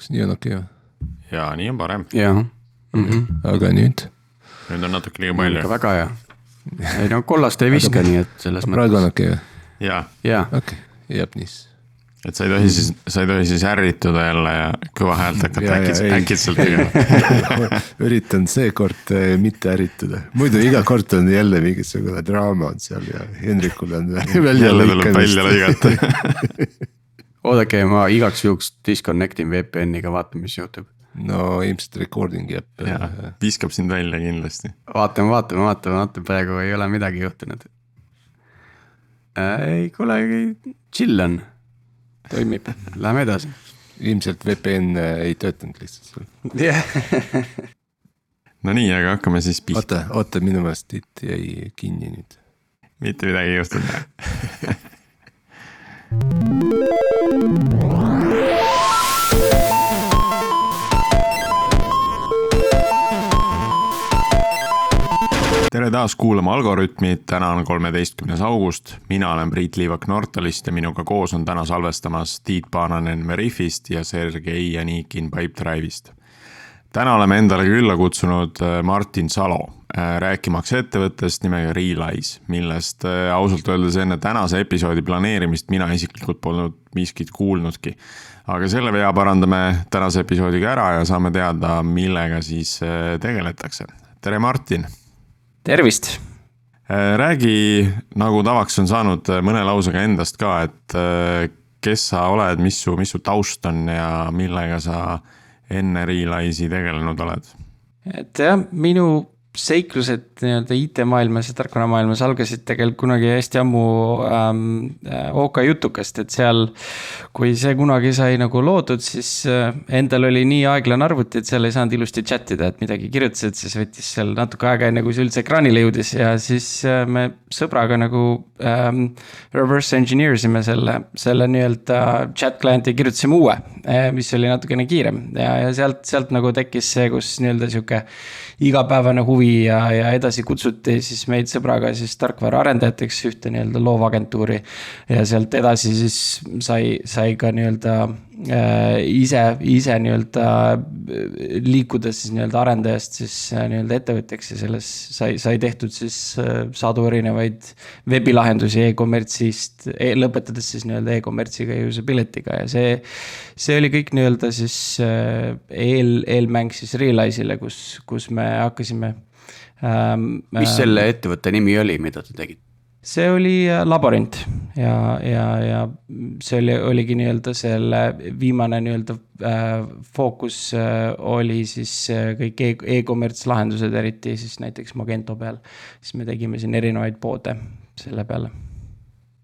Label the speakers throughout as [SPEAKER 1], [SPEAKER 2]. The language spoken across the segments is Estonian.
[SPEAKER 1] kas nii on okei okay, või?
[SPEAKER 2] jaa, nii on parem.
[SPEAKER 3] jah mm -hmm..
[SPEAKER 1] aga nüüd?
[SPEAKER 2] nüüd on natuke liiga palju.
[SPEAKER 3] väga hea. ei no kollast ei viska, nii et selles
[SPEAKER 1] mõttes. praegu on okei okay,
[SPEAKER 2] või? jaa.
[SPEAKER 1] okei okay., jääb nii siis
[SPEAKER 2] et sa ei tohi siis, sa ei tohi siis ärrituda jälle ja kõva häält hakata äkitselt, äkitselt tegema
[SPEAKER 1] üritan seekord eh, mitte ärrituda, muidu iga kord on jälle mingisugune draama on seal ja Hendrikul on
[SPEAKER 2] välja jälle tuleb välja lõigata
[SPEAKER 3] oodake, ma igaks juhuks disconnect in VPN-iga, vaatan, mis juhtub.
[SPEAKER 1] no ilmselt recording jääb.
[SPEAKER 2] viskab sind välja kindlasti.
[SPEAKER 3] vaatame, vaatame, vaatame, vaatame, praegu ei ole midagi juhtunud äh,. ei, kuule, chill on toimib, lähme edasi.
[SPEAKER 1] ilmselt VPN äh, ei töötanud lihtsalt sul. jah.
[SPEAKER 2] Nonii, aga hakkame siis
[SPEAKER 1] pihta. oota, oota, minu meelest it jäi kinni nüüd.
[SPEAKER 2] mitte midagi ei juhtunud tere taas kuulama Algorütmi, täna on kolmeteistkümnes august. mina olen Priit Liivak Nortalist ja minuga koos on täna salvestamas Tiit Paananen Veriffist ja Sergei Janikin Pipedrive'ist. Täna oleme endale külla kutsunud äh, Martin Salo, äh, rääkimaks ettevõttest nimega Realize, millest äh, ausalt öeldes enne tänase episoodi planeerimist mina isiklikult polnud miskit kuulnudki. aga selle vea parandame tänase episoodiga ära ja saame teada, millega siis tegeletakse. tere, Martin
[SPEAKER 4] tervist!
[SPEAKER 2] Äh, räägi, nagu tavaks on saanud, äh, mõne lausega endast ka, et äh, kes sa oled, mis su, mis su taust on ja millega sa enne Realize'i tegelenud oled?
[SPEAKER 4] et jah, minu seiklused nii-öelda IT-maailmas ja tarkvaramaailmas algasid tegelikult kunagi hästi ammu ähm, äh, OK jutukast, et seal. kui see kunagi sai nagu loodud, siis äh, endal oli nii aeglane arvuti, et seal ei saanud ilusti chat ida, et midagi kirjutasid, siis võttis seal natuke aega, enne kui see üldse ekraanile jõudis ja siis äh, me sõbraga nagu ähm, reverse engineer sime selle, selle nii-öelda chat client'i kirjutasime uue äh,, mis oli natukene kiirem ja, ja sealt, sealt nagu tekkis see, kus nii-öelda sihuke igapäevane huvi ja, ja edasi kutsuti siis meid sõbraga siis tarkvaraarendajateks ühte nii-öelda loovagentuuri. ja sealt edasi siis sai, sai ka nii-öelda ise, ise nii-öelda äh, liikuda siis nii-öelda arendajast siis äh, nii-öelda ettevõtjaks ja selles sai, sai tehtud siis äh, sadu erinevaid veebilahendusi e-kommertsist e, lõpetades siis nii-öelda e-kommertsiga ja usability'ga ja see. see oli kõik nii-öelda siis äh, eel, eelmäng siis Realize'ile, kus, kus me hakkasime
[SPEAKER 3] ähm,. mis selle ettevõtte nimi oli, mida te tegite?
[SPEAKER 4] See oli äh, Laborint ja, ja, ja see oli, oligi nii-öelda selle viimane nii-öelda äh, fookus äh, oli siis äh, kõik e, e-commerce lahendused, eriti siis näiteks Magento peal. siis me tegime siin erinevaid poode selle peale.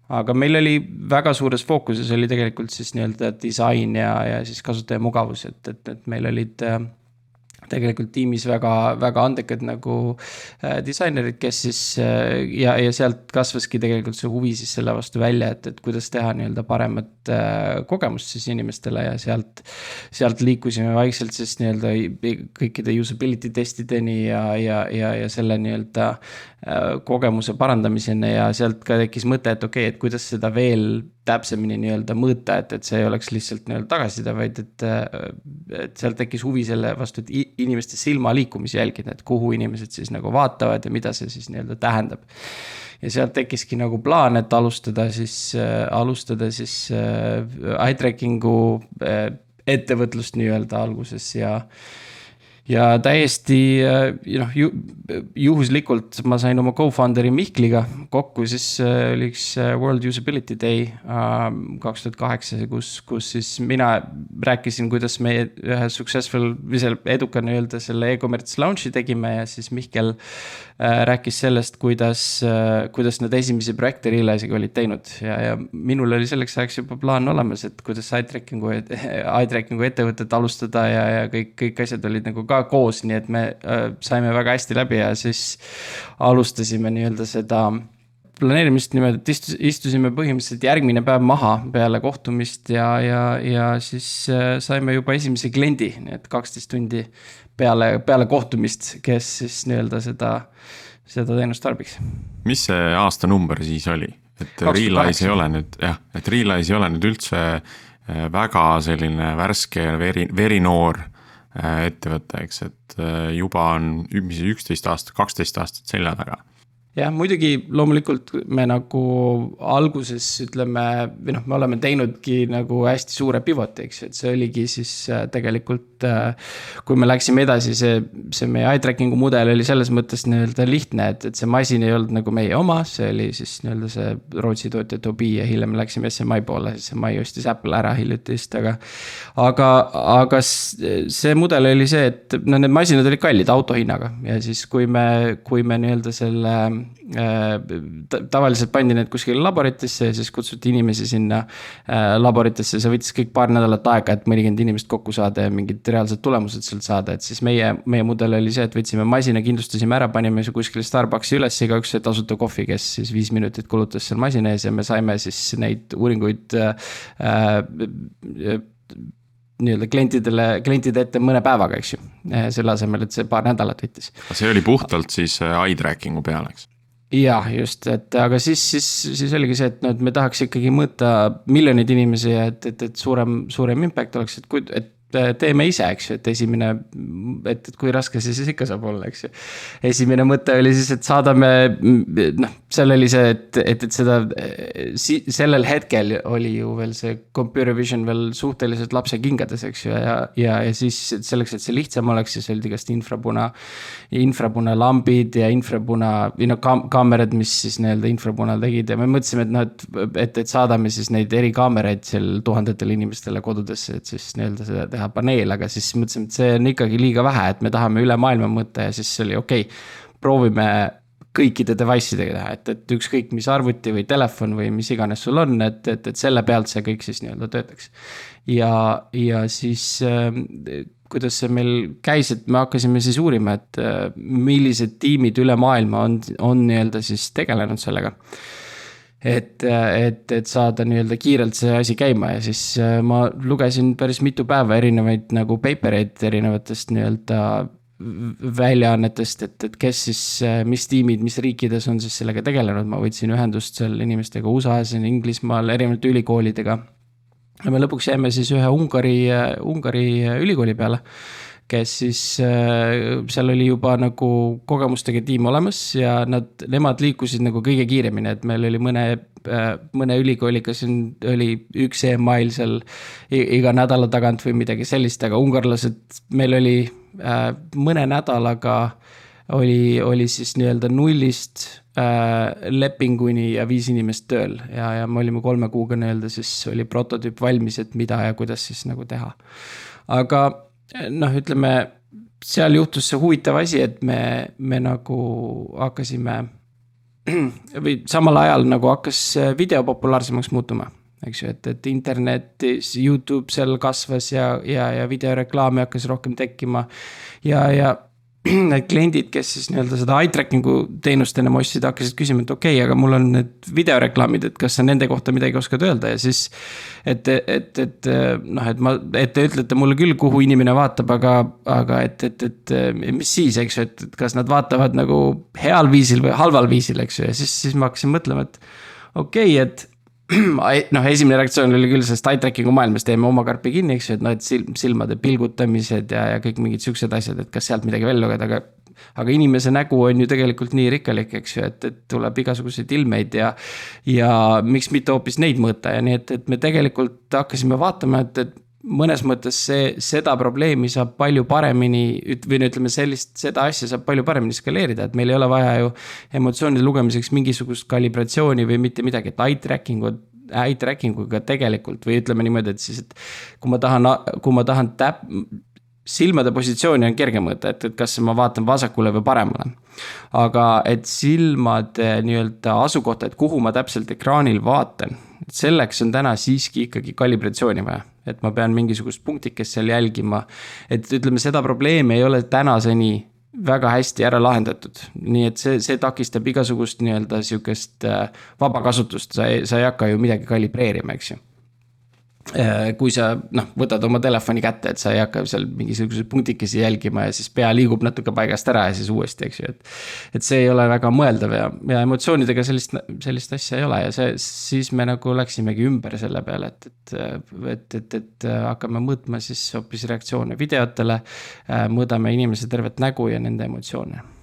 [SPEAKER 4] aga meil oli väga suures fookuses oli tegelikult siis nii-öelda disain ja, ja siis kasutaja mugavus, et, et, et meil olid äh, tegelikult tiimis väga, väga andekad nagu äh, disainerid, kes siis äh, ja, ja sealt kasvaski tegelikult see huvi siis selle vastu välja, et, et kuidas teha nii-öelda paremat äh, kogemust siis inimestele ja sealt. sealt liikusime vaikselt siis nii-öelda kõikide usability testideni ja, ja, ja, ja selle nii-öelda äh, kogemuse parandamiseni ja sealt ka tekkis mõte, et okei okay,, et kuidas seda veel täpsemini nii-öelda mõõta, et, et see ei oleks lihtsalt nii-öelda tagasiside, vaid et, et sealt tekkis huvi selle vastu, et inimeste silmaliikumisi jälgida, et kuhu inimesed siis nagu vaatavad ja mida see siis nii-öelda tähendab. ja sealt tekkiski nagu plaan, et alustada siis äh,, alustada siis äh, eye tracking'u äh, ettevõtlust nii-öelda alguses ja ja täiesti äh, noh ju, juhuslikult ma sain oma co-founder'i Mihkliga kokku, siis äh, oli üks äh, World Usability Day kaks tuhat kaheksa, kus, kus siis mina rääkisin, kuidas me ühe successful või selle eduka nii-öelda selle e-commerce launch'i tegime ja siis Mihkel rääkis sellest, kuidas, kuidas nad esimesi projekte Realize'iga olid teinud. Ja, ja minul oli selleks ajaks juba plaan olemas, et kuidas eye tracking'u, eye tracking'u ettevõtet alustada ja, ja kõik, kõik asjad olid nagu ka koos, nii et me äh, saime väga hästi läbi ja siis alustasime nii-öelda seda planeerimist niimoodi, et istus, istusime põhimõtteliselt järgmine päev maha peale kohtumist ja, ja, ja siis äh, saime juba esimese kliendi, nii et kaksteist tundi peale, peale kohtumist, kes siis nii-öelda seda, seda teenust tarbiks.
[SPEAKER 2] mis see aastanumber siis oli? et Realize ei ole nüüd jah, et Realize ei ole nüüd üldse väga selline värske veri, verinoor ettevõte, eks, et juba on, mis see üksteist aastat, kaksteist aastat selja taga
[SPEAKER 4] jah, muidugi loomulikult me nagu alguses ütleme, või noh, me oleme teinudki nagu hästi suure pivoti, eks ju, et see oligi siis äh, tegelikult. Äh, kui me läksime edasi, see, see meie eye tracking'u mudel oli selles mõttes nii-öelda lihtne, et, et see masin ei olnud nagu meie oma, see oli siis nii-öelda see Rootsi tootja Tobii ja hiljem me läksime SMI poole, SMI ostis Apple ära hiljuti vist, aga. aga, aga see mudel oli see, et no need masinad olid kallid auto hinnaga ja siis, kui me, kui me nii-öelda selle tavaliselt pandi need kuskile laboritesse ja siis kutsuti inimesi sinna äh, laboritesse, see võttis kõik paar nädalat aega, et mõnikümmend inimest kokku saada ja mingid reaalsed tulemused sealt saada, et siis meie, meie mudel oli see, et võtsime masina, kindlustasime ära, panime see kuskile Starbucksi üles, igaüks sai tasuta kohvi, kes siis viis minutit kulutas seal masina ees ja me saime siis neid uuringuid äh, äh nii-öelda klientidele, klientide ette mõne päevaga, eks ju. selle asemel, et see paar nädalat võttis.
[SPEAKER 2] see oli puhtalt siis eye tracking'u peal, eks?
[SPEAKER 4] Jah, just, et aga siis, siis, siis oligi see, et noh, et me tahaks ikkagi mõõta miljoneid inimesi ja et, et, et suurem, suurem impact oleks, et kui, et teeme ise, eks ju, et esimene, et, et kui raske see siis ikka saab olla, eks ju. esimene mõte oli siis, et saadame, noh, seal oli see, et, et, et seda si,, sellel hetkel oli ju veel see computer vision veel suhteliselt lapse kingades, eks ju, ja, ja, ja siis selleks, et see lihtsam oleks, siis olid igast infrapuna, infrapunalambid ja infrapuna, või noh, kaam-, kaamerad, mis siis nii-öelda infrapunal tegid ja me mõtlesime, et noh, et, et, et saadame siis neid erikaameraid seal tuhandetele inimestele kodudesse, et siis nii-öelda seda teha paneel, aga siis mõtlesime, et see on ikkagi liiga vähe, et me tahame üle maailma mõõta ja siis oli okei okay,. proovime kõikide device idega teha, et, et ükskõik mis arvuti või telefon või mis iganes sul on, et, et, et selle pealt see kõik siis nii-öelda töötaks. ja, ja siis äh, kuidas see meil käis, et me hakkasime siis uurima, et äh, millised tiimid üle maailma on, on nii-öelda siis tegelenud sellega et, et, et saada nii-öelda kiirelt see asi käima ja siis äh, ma lugesin päris mitu päeva erinevaid nagu paper eid erinevatest nii-öelda väljaannetest, et, et kes siis, äh, mis tiimid, mis riikides on siis sellega tegelenud, ma võtsin ühendust seal inimestega USA-s ja Inglismaal, erinevate ülikoolidega. ja me lõpuks jäime siis ühe Ungari, Ungari ülikooli peale kes siis, äh, seal oli juba nagu kogemustega tiim olemas ja nad, nemad liikusid nagu kõige kiiremini, et meil oli mõne, äh, mõne ülikooliga siin oli üks email seal iga nädala tagant või midagi sellist, aga ungarlased, meil oli äh, mõne nädalaga oli, oli siis nii-öelda nullist lepinguni ja viis inimest tööl ja, ja me olime kolme kuuga nii-öelda siis oli prototüüp valmis, et mida ja kuidas siis nagu teha. aga noh, ütleme seal juhtus see huvitav asi, et me, me nagu hakkasime või samal ajal nagu hakkas video populaarsemaks muutuma eks ju, et, et internetis, Youtube seal kasvas ja, ja, ja videoreklaami hakkas rohkem tekkima. ja, ja need kliendid, kes siis nii-öelda seda eye tracking'u teenust ennem ostsid, hakkasid küsima, et okei okay,, aga mul on need videoreklaamid, et kas sa nende kohta midagi oskad öelda ja siis. et, et, et noh, et ma, et te ütlete mulle küll, kuhu inimene vaatab, aga, aga et, et, et mis siis, eks ju, et kas nad vaatavad nagu heal viisil või halval viisil, eks ju, ja siis, siis ma hakkasin mõtlema, et okei okay,, et noh, esimene reaktsioon oli küll sellest eye tracking'u maailmas, teeme oma karpi kinni, eks ju, et noh, et silm, silmade pilgutamised ja, ja kõik mingid siuksed asjad, et kas sealt midagi välja lugeda, aga. aga inimese nägu on ju tegelikult nii rikkalik, eks ju, et, et tuleb igasuguseid ilmeid ja. ja miks mitte hoopis neid mõõta ja nii, et, et me tegelikult hakkasime vaatama, et, et mõnes mõttes see, seda probleemi saab palju paremini, või no ütleme sellist, seda asja saab palju paremini skaleerida, et meil ei ole vaja ju. emotsioonide lugemiseks mingisugust kalibratsiooni või mitte midagi, et eye tracking ud eye tracking uga tegelikult või ütleme niimoodi, et siis, et kui ma tahan, kui ma tahan täp-, silmade positsiooni on kerge mõõta, et, et kas ma vaatan vasakule või paremale. aga et silmade nii-öelda asukohta, et kuhu ma täpselt ekraanil vaatan, selleks on täna siiski ikkagi kalibratsiooni vaja et ma pean mingisugust punktikest seal jälgima. et ütleme, seda probleemi ei ole tänaseni väga hästi ära lahendatud, nii et see, see takistab igasugust nii-öelda sihukest äh, vabakasutust, sa ei, sa ei hakka ju midagi kalibreerima, eks ju kui sa noh, võtad oma telefoni kätte, et sa ei hakka seal mingisuguseid punktikesi jälgima ja siis pea liigub natuke paigast ära ja siis uuesti, eks ju, et. et see ei ole väga mõeldav ja, ja emotsioonidega sellist, sellist asja ei ole ja see, siis me nagu läksimegi ümber selle peale, et, et. et, et, et hakkame mõõtma siis hoopis reaktsioone videotele. Äh, mõõdame inimese tervet nägu ja nende emotsioone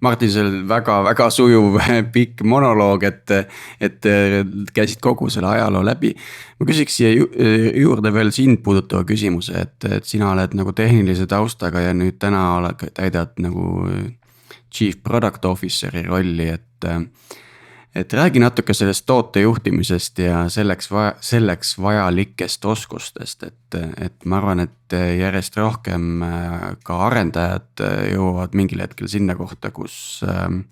[SPEAKER 3] Martin, see oli väga-väga sujuv pikk monoloog, et, et käisid kogu selle ajaloo läbi. ma küsiks siia ju, juurde veel sind puudutava küsimuse, et, et sina oled nagu tehnilise taustaga ja nüüd täna oled, täidad nagu chief product officer'i rolli, et et räägi natuke sellest toote juhtimisest ja selleks vaja, selleks vajalikest oskustest, et, et ma arvan, et järjest rohkem äh, ka arendajad äh, jõuavad mingil hetkel sinna kohta, kus. Ähm,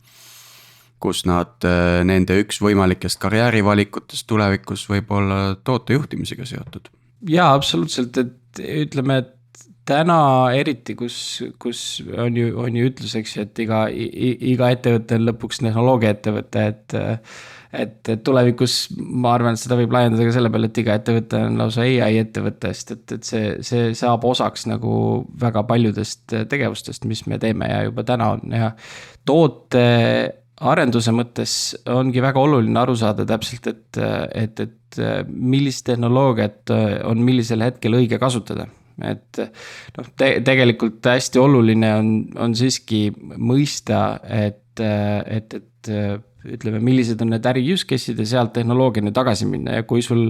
[SPEAKER 3] kus nad, äh, nende üks võimalikest karjäärivalikutest tulevikus võib olla toote juhtimisega seotud.
[SPEAKER 4] jaa, absoluutselt, et ütleme, et täna eriti, kus, kus on ju, on ju ütlus, eks ju, et iga, iga ettevõte on lõpuks tehnoloogiaettevõte, et. et, et tulevikus ma arvan, et seda võib laiendada ka selle peale, et iga ettevõte on lausa ai ettevõte, sest et, et see, see saab osaks nagu väga paljudest tegevustest, mis me teeme ja juba täna on ja toote arenduse mõttes ongi väga oluline aru saada täpselt, et, et, et millist tehnoloogiat on millisel hetkel õige kasutada et noh te, tegelikult hästi oluline on, on siiski mõista, et, et, et ütleme, millised on need äri use case'id ja sealt tehnoloogiani tagasi minna. Ja kui sul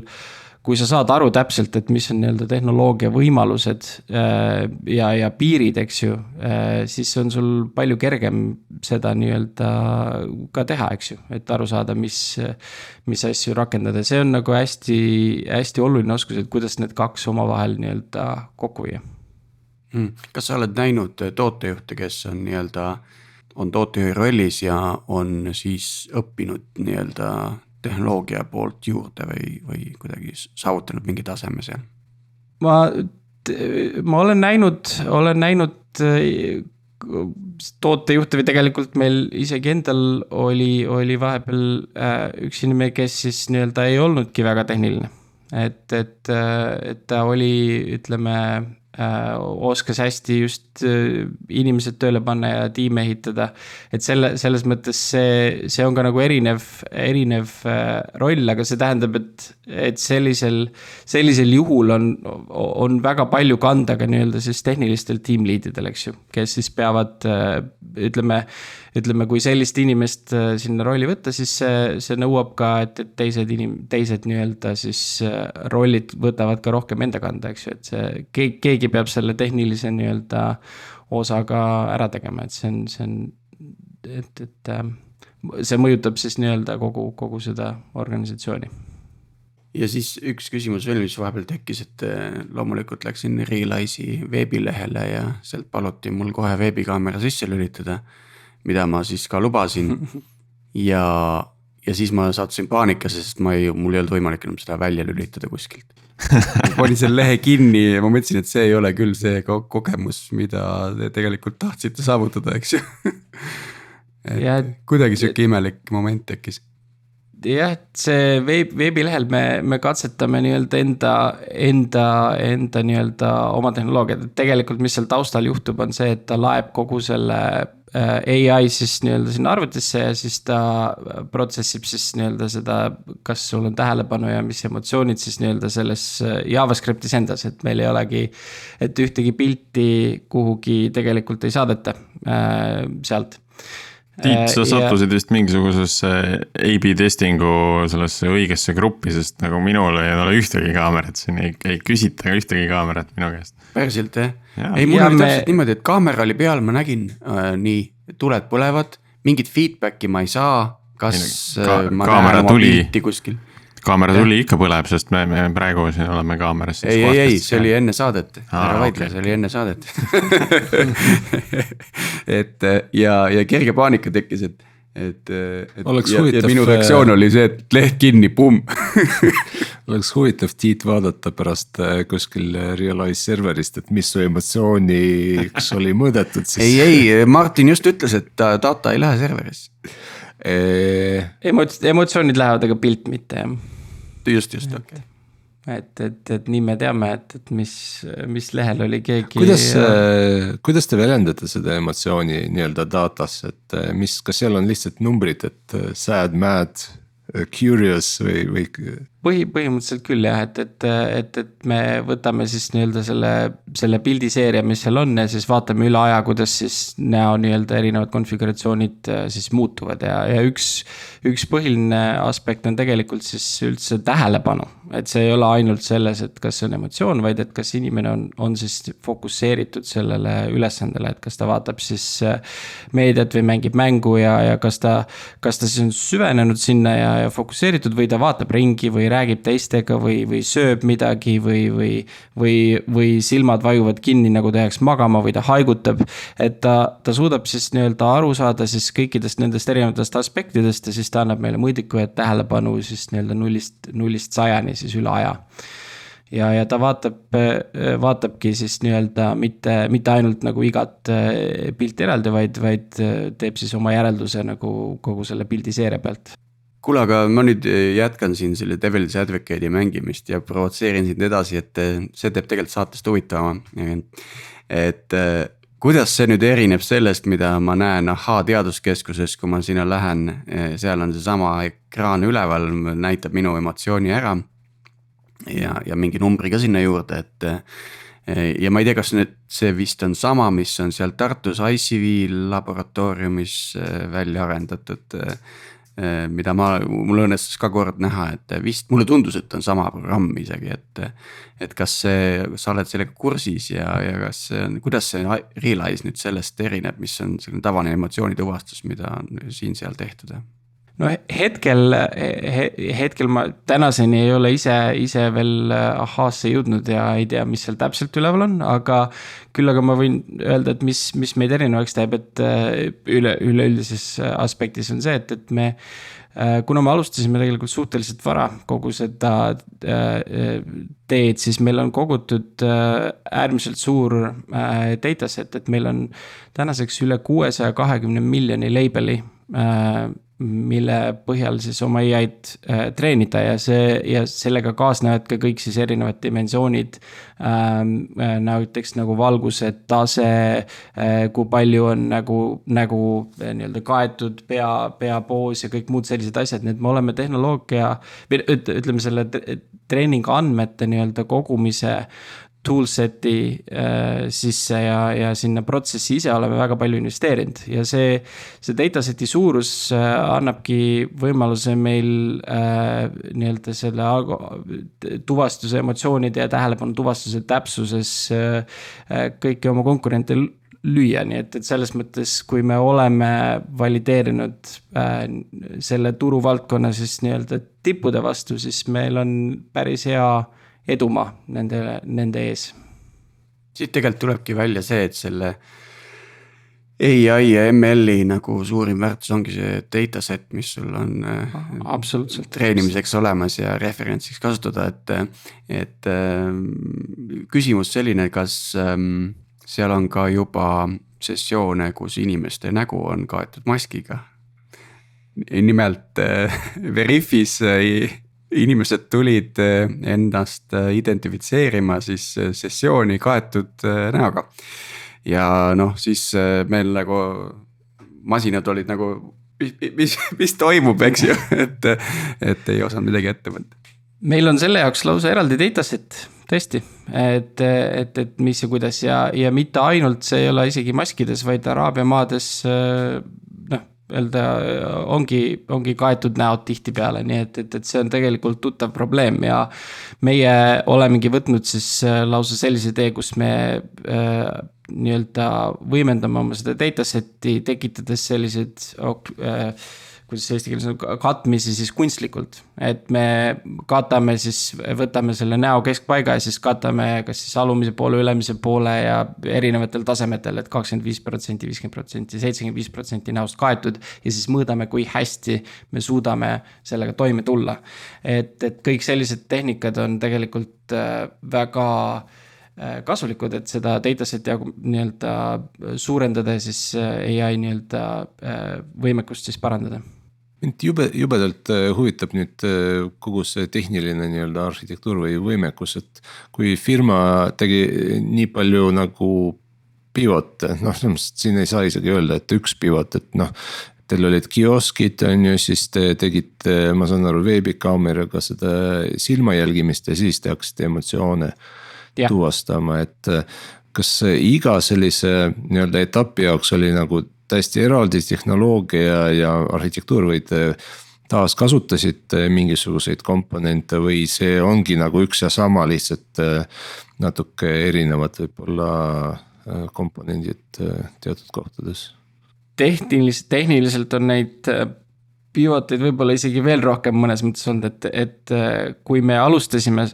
[SPEAKER 4] kui sa saad aru täpselt, et mis on nii-öelda tehnoloogia võimalused äh, ja, ja piirid, eks ju, äh, siis on sul palju kergem seda nii-öelda ka teha, eks ju, et aru saada, mis, mis asju rakendada, see on nagu hästi, hästi oluline oskus, et kuidas need kaks omavahel nii-öelda kokku viia.
[SPEAKER 3] Hmm.. kas sa oled näinud tootejuhte, kes on nii-öelda, on tootejuhi rollis ja on siis õppinud nii-öelda tehnoloogia poolt juurde või, või kuidagi saavutanud mingi taseme seal?
[SPEAKER 4] ma, ma olen näinud, olen näinud tootejuhte või tegelikult meil isegi endal oli, oli vahepeal äh, üks inimene, kes siis nii-öelda ei olnudki väga tehniline. et, et, et ta oli, ütleme Äh, oskas hästi just äh, inimesed tööle panna ja tiime ehitada. et selle, selles mõttes see, see on ka nagu erinev, erinev äh, roll, aga see tähendab, et, et sellisel, sellisel juhul on, on väga palju kanda ka nii-öelda siis tehnilistel tiimliididel, eks ju, kes siis peavad ütleme ütleme, kui sellist inimest äh, sinna rolli võtta, siis see, see nõuab ka, et, et teised inim-, teised nii-öelda siis äh, rollid võtavad ka rohkem enda kanda, eks ju, et see keegi, keegi peab selle tehnilise nii-öelda osa ka ära tegema, et see on, see on, et, et äh, see mõjutab siis nii-öelda kogu, kogu seda organisatsiooni.
[SPEAKER 3] Ja siis üks küsimus veel, mis vahepeal tekkis, et loomulikult läksin Realize'i veebilehele ja sealt paluti mul kohe veebikaamera sisse lülitada mida ma siis ka lubasin. ja, ja siis ma sattusin paanikasse, sest ma ei, mul ei olnud võimalik enam seda välja lülitada kuskilt. Panin selle lehe kinni ja ma mõtlesin, et see ei ole küll see ko kogemus, mida te tegelikult tahtsite saavutada, eks ju. Et ja, kuidagi sihuke imelik moment tekkis
[SPEAKER 4] jah, see veeb, veebilehel me, me katsetame nii-öelda enda, enda, enda nii-öelda oma tehnoloogiat, et tegelikult, mis seal taustal juhtub, on see, et ta laeb kogu selle Äh, ai siis nii-öelda sinna arvutisse ja siis ta protsessib siis nii-öelda seda, kas sul on tähelepanu ja mis emotsioonid siis nii-öelda selles äh, JavaScriptis endas, et meil ei olegi. et ühtegi pilti kuhugi tegelikult ei saadeta äh, sealt
[SPEAKER 2] Tiit, sa sattusid ja... vist mingisugusesse A-B testingu sellesse õigesse gruppi, sest nagu minul ei ole ühtegi kaamerat siin, ei, ei küsita ühtegi kaamerat minu käest.
[SPEAKER 3] päriselt jah ja.? ei, mul ja oli me... täpselt niimoodi, et kaamera oli peal, ma nägin äh, nii, tuled põlevad, mingit feedback'i ma ei saa, kas ei, ka, äh, ma näen oma tuli. pilti kuskil
[SPEAKER 2] kaamera tuli ikka põleb, sest me, me praegu siin oleme kaameras.
[SPEAKER 3] ei, ei, ei, see oli enne saadet, ära vaidle okay., see oli enne saadet et ja, ja kerge paanika tekkis, et, et, et
[SPEAKER 1] oleks
[SPEAKER 3] ja,
[SPEAKER 1] huvitav.
[SPEAKER 3] minu reaktsioon oli see, et leht kinni, pumm
[SPEAKER 1] oleks huvitav Tiit vaadata pärast äh, kuskil Realize serverist, et mis su emotsiooniks oli mõõdetud
[SPEAKER 3] siis. ei, ei, Martin just ütles, et data ei lähe serverisse
[SPEAKER 4] Emot-, emotsioonid lähevad, aga pilt mitte, jah.
[SPEAKER 3] just, just, okei okay
[SPEAKER 4] et, et, et nii me teame, et, et mis, mis lehel oli keegi.
[SPEAKER 1] kuidas, kuidas te väljendate seda emotsiooni nii-öelda datas, et mis, kas seal on lihtsalt numbrid, et sad, mad, curious või, või?
[SPEAKER 4] põhi, põhimõtteliselt küll jah, et, et, et, et me võtame siis nii-öelda selle, selle pildiseeria, mis seal on ja siis vaatame üle aja, kuidas siis näo nii-öelda erinevad konfiguratsioonid siis muutuvad ja, ja üks. üks põhiline aspekt on tegelikult siis üldse tähelepanu, et see ei ole ainult selles, et kas see on emotsioon, vaid et kas inimene on, on siis fokusseeritud sellele ülesandele, et kas ta vaatab siis meediat või mängib mängu ja, ja kas ta. kas ta siis on süvenenud sinna ja, ja fokusseeritud või ta vaatab ringi või räägib teistega või, või sööb midagi või, või, või, või silmad vajuvad kinni, nagu ta jääks magama või ta haigutab. et ta, ta suudab siis nii-öelda aru saada siis kõikidest nendest erinevatest aspektidest ja siis ta annab meile mõõdiku ja tähelepanu siis nii-öelda nullist, nullist sajani siis üle aja ja, ja ta vaatab, vaatabki siis nii-öelda mitte, mitte ainult nagu igat pilti eraldi, vaid, vaid teeb siis oma järelduse nagu kogu selle pildiseeria pealt
[SPEAKER 3] kuule, aga ma nüüd eh, jätkan siin selle Devil's Advocate'i mängimist ja provotseerin sind edasi, et eh, see teeb tegelikult saatest huvitavama. et eh, kuidas see nüüd erineb sellest, mida ma näen Ahhaa teaduskeskuses, kui ma sinna lähen, seal on seesama ekraan üleval, näitab minu emotsiooni ära. Ja, ja mingi numbri ka sinna juurde, et ja ma ei tea, kas nüüd see vist on sama, mis on seal Tartus ICV laboratooriumis välja arendatud Äh, mida ma, mul õnnestus ka kord näha, et vist mulle tundus, et on sama programm isegi, et. et kas see, sa oled sellega kursis ja, ja kas see on, kuidas see Realize nüüd sellest erineb, mis on selline tavaline emotsioonituvastus, mida on siin-seal tehtud?
[SPEAKER 4] No hetkel he,, hetkel ma tänaseni ei ole ise, ise veel äh, ahhaasse jõudnud ja ei tea, mis seal täpselt üleval on, aga. küll aga ma võin öelda, et mis, mis meid erinevaks teeb, et äh, üle, üleüldises aspektis on see, et, et me äh, kuna me alustasime tegelikult suhteliselt vara kogu seda teed, siis meil on kogutud äärmiselt suur dataset, et meil on tänaseks üle kuuesaja kahekümne miljoni label'i mille põhjal siis oma ai-d äh, treenida ja see ja sellega kaasnevad ka kõik siis erinevad dimensioonid ähm,. Äh, näiteks nagu valguse tase äh,, kui palju on nagu, nagu nii-öelda kaetud pea, peapoos ja kõik muud sellised asjad, nii et me oleme tehnoloogia. või ütleme selle treeningu andmete nii-öelda kogumise toolset'i äh, sisse ja, ja sinna protsessi ise oleme väga palju investeerinud. Ja see, see dataseti suurus äh, annabki võimaluse meil äh, nii-öelda selle tuvastuse, emotsioonide ja tähelepanu tuvastuse täpsuses äh, äh, kõiki oma konkurente lüüa, nii et, et selles mõttes, kui me oleme valideerinud äh, selle turuvaldkonna siis nii-öelda tippude vastu, siis meil on päris hea edumaa nende, nende ees.
[SPEAKER 3] siit tegelikult tulebki välja see, et selle ai ja ML-i nagu suurim väärtus ongi see dataset, mis sul on.
[SPEAKER 4] Äh, absoluutselt.
[SPEAKER 3] treenimiseks olemas ja referentsiks kasutada, et, et äh, küsimus selline, kas ähm, seal on ka juba sessioone, kus inimeste nägu on kaetud maskiga. nimelt äh, Veriffis inimesed tulid eh, ennast eh, identifitseerima siis eh, sessiooni kaetud näoga. ja noh, siis meil nagu masinad olid nagu, mis, mis, mis toimub, eks ju, et, et ei osanud midagi ette võtta.
[SPEAKER 4] meil on selle jaoks lausa eraldi dataset tõesti, et, et, et mis ja kuidas ja, ja mitte ainult see ei ole isegi maskides, vaid Araabia maades öelda ongi, ongi kaetud näod tihtipeale, nii et, et, et see on tegelikult tuttav probleem ja. meie olemegi võtnud siis äh, lausa sellise tee, kus me äh, nii-öelda võimendame oma seda dataset'i, tekitades selliseid äh, kuidas eesti keeles on, katmisi siis kunstlikult. et me katame siis, võtame selle näo keskpaiga ja siis katame kas siis alumise poole, ülemise poole ja erinevatel tasemetel et, et kakskümmend viis protsenti, viiskümmend protsenti, seitsekümmend viis protsenti näost kaetud. ja siis mõõdame, kui hästi me suudame sellega toime tulla. et, et kõik sellised tehnikad on tegelikult äh, väga äh, kasulikud, et seda dataset'i nii-öelda suurendada ja siis äh, ai nii-öelda võimekust siis parandada
[SPEAKER 1] mind jube, jubedalt äh, huvitab nüüd äh, kogu see tehniline nii-öelda arhitektuur või võimekus, et kui firma tegi nii palju nagu pivote, noh, siin ei saa isegi öelda, et üks pivot, et noh. Teil olid kioskid, on ju, siis te tegite, ma saan aru, veebikaameraga seda silma jälgimist ja siis te hakkasite emotsioone ja. tuvastama, et. kas iga sellise nii-öelda etapi jaoks oli nagu täiesti eraldi tehnoloogia ja arhitektuur või te taaskasutasite mingisuguseid komponente või see ongi nagu üks ja sama, lihtsalt natuke erinevad võib-olla Äh, komponendid äh, teatud kohtades.
[SPEAKER 4] tehniliselt, tehniliselt on neid äh, pivoteid võib-olla isegi veel rohkem mõnes mõttes olnud, et, et kui me alustasime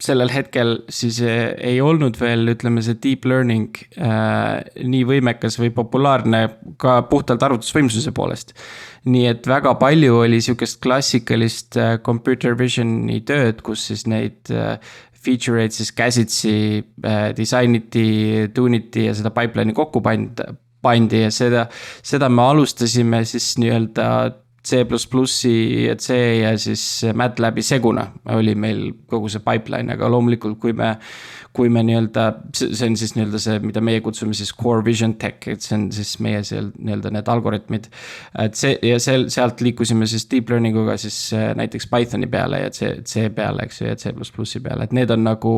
[SPEAKER 4] sellel hetkel, siis ei olnud veel, ütleme, see deep learning äh, nii võimekas või populaarne ka puhtalt arvutusvõimsuse poolest. nii et väga palju oli sihukest klassikalist äh, computer vision'i tööd, kus siis neid äh, feature eid siis käsitsi äh, disainiti, tune iti ja seda pipeline'i kokku pand-, pandi ja seda, seda me alustasime siis nii-öelda C ja C ja siis MATLAB'i seguna oli meil kogu see pipeline, aga loomulikult, kui me kui me nii-öelda, see on siis nii-öelda see, mida meie kutsume siis core vision tech, et see on siis meie seal nii-öelda need algoritmid. et see ja seal, sealt liikusime siis deep learning uga siis äh, näiteks Pythoni peale ja C, C peale, eks ju, ja C++i peale, et need on nagu.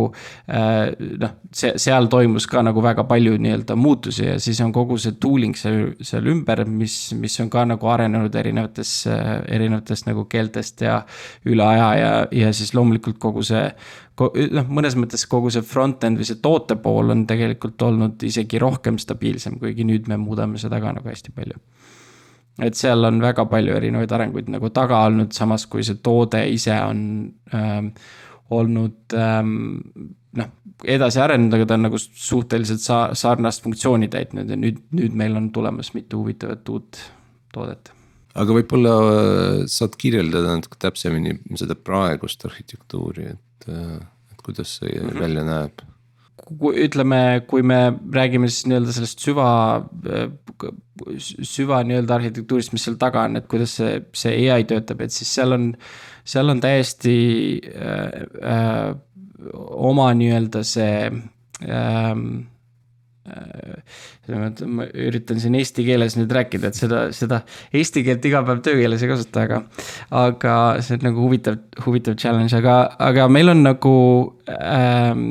[SPEAKER 4] Äh, noh, see, seal toimus ka nagu väga palju nii-öelda muutusi ja siis on kogu see tooling seal, seal ümber, mis, mis on ka nagu arenenud erinevates, äh, erinevatest nagu keeltest ja üle aja ja, ja siis loomulikult kogu see noh, mõnes mõttes kogu see front-end või see toote pool on tegelikult olnud isegi rohkem stabiilsem, kuigi nüüd me muudame seda ka nagu hästi palju. et seal on väga palju erinevaid arenguid nagu taga olnud, samas kui see toode ise on ähm, olnud ähm, noh, edasi arenenud, aga ta on nagu suhteliselt sa-, sarnast funktsiooni täitnud ja nüüd, nüüd meil on tulemas mitu huvitavat uut toodet
[SPEAKER 1] aga võib-olla äh, saad kirjeldada natuke täpsemini seda praegust arhitektuuri, et et, et kuidas see mm -hmm. välja näeb?
[SPEAKER 4] ütleme, kui me räägime siis nii-öelda sellest süva, süva nii-öelda arhitektuurist, mis seal taga on, et kuidas see, see ai töötab, et siis seal on, seal on täiesti äh, äh, oma nii-öelda see äh, äh, ma üritan siin eesti keeles nüüd rääkida, et seda, seda eesti keelt iga päev töökeeles ei kasuta, aga. aga see on nagu huvitav, huvitav challenge, aga, aga meil on nagu ähm,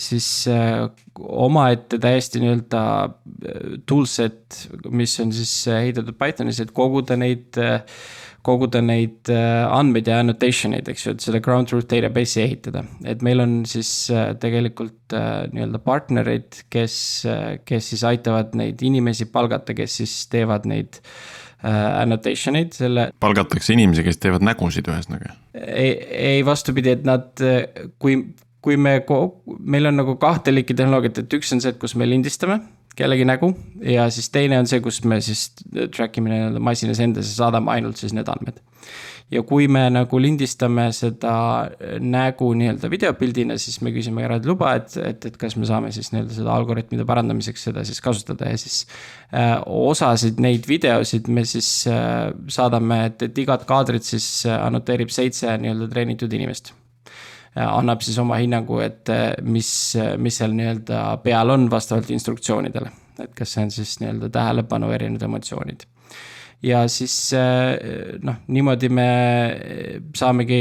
[SPEAKER 4] siis äh, omaette täiesti nii-öelda äh, toolset, mis on siis ehitatud Pythonis, et koguda neid äh, koguda neid äh, andmeid ja annotation eid, eks ju, et selle ground truth database'i ehitada. et meil on siis äh, tegelikult äh, nii-öelda partnereid, kes, kes siis aitavad neid inimesi palgata, kes siis teevad neid annotation eid, selle.
[SPEAKER 2] palgatakse inimesi, kes teevad nägusid ühesõnaga?
[SPEAKER 4] ei, ei vastupidi, et nad, kui, kui me, meil on nagu kahte liiki tehnoloogiat, et üks on see, et kus me lindistame kellegi nägu ja siis teine on see, kus me siis track ime nii-öelda masinas endas ja saadame ainult siis need andmed. ja kui me nagu lindistame seda nägu nii-öelda videopildina, siis me küsime eraldi luba, et, et, et kas me saame siis nii-öelda seda algoritmide parandamiseks seda siis kasutada ja siis äh,. osasid neid videosid me siis äh, saadame, et, et igat kaadrit siis äh, annoteerib seitse nii-öelda treenitud inimest annab siis oma hinnangu, et eh, mis, mis seal nii-öelda peal on vastavalt instruktsioonidele. et kas see on siis nii-öelda tähelepanu, erinevad emotsioonid ja siis eh, noh, niimoodi me saamegi,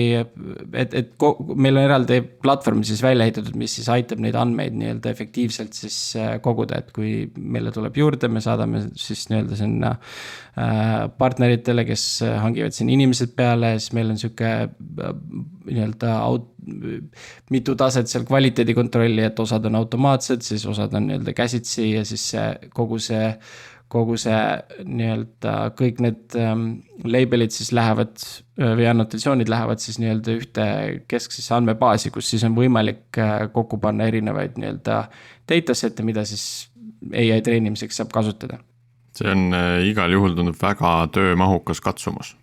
[SPEAKER 4] et, et meil on eraldi platvorm siis välja ehitatud, mis siis aitab neid andmeid nii-öelda efektiivselt siis eh, koguda, et kui meile tuleb juurde, me saadame siis nii-öelda sinna partneritele, kes hangivad siin inimesed peale, siis meil on sihuke nii-öelda aut-, mitu taset seal kvaliteedi kontrolli, et osad on automaatsed, siis osad on nii-öelda käsitsi ja siis see kogu see kogu see nii-öelda kõik need ähm, label'id siis lähevad äh, või annotatsioonid lähevad siis nii-öelda ühte kesksesse andmebaasi, kus siis on võimalik äh, kokku panna erinevaid nii-öelda data set'e, mida siis ai treenimiseks saab kasutada.
[SPEAKER 2] see on äh, igal juhul tundub väga töömahukas katsumus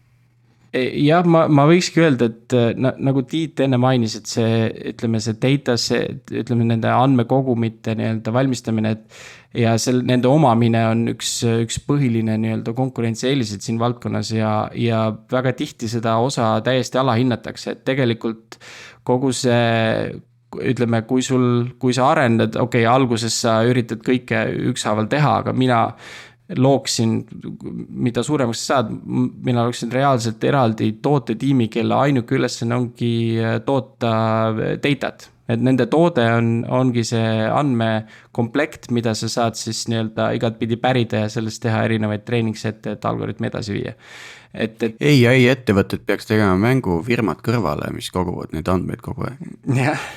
[SPEAKER 4] jah, ma, ma võikski öelda, et na, nagu Tiit enne mainis, et see, ütleme, see data, see, ütleme nende andmekogumite nii-öelda valmistamine, et. Ja sel, nende omamine on üks, üks põhiline nii-öelda konkurentsieeliseid siin valdkonnas ja, ja väga tihti seda osa täiesti alahinnatakse, et tegelikult kogu see ütleme, kui sul, kui sa arendad, okei okay,, alguses sa üritad kõike ükshaaval teha, aga mina looksin, mida suuremaks sa saad, mina looksin reaalselt eraldi tootetiimi, kelle ainuke ülesanne ongi äh, toota äh, data't. Et nende toode on, ongi see andmekomplekt, mida sa saad siis nii-öelda igatpidi pärida ja sellest teha erinevaid treeningset'e, et algoritmi edasi viia. et, et.
[SPEAKER 3] ei, ei ettevõtted peaks tegema mängufirmad kõrvale, mis koguvad neid andmeid kogu aeg.
[SPEAKER 4] jah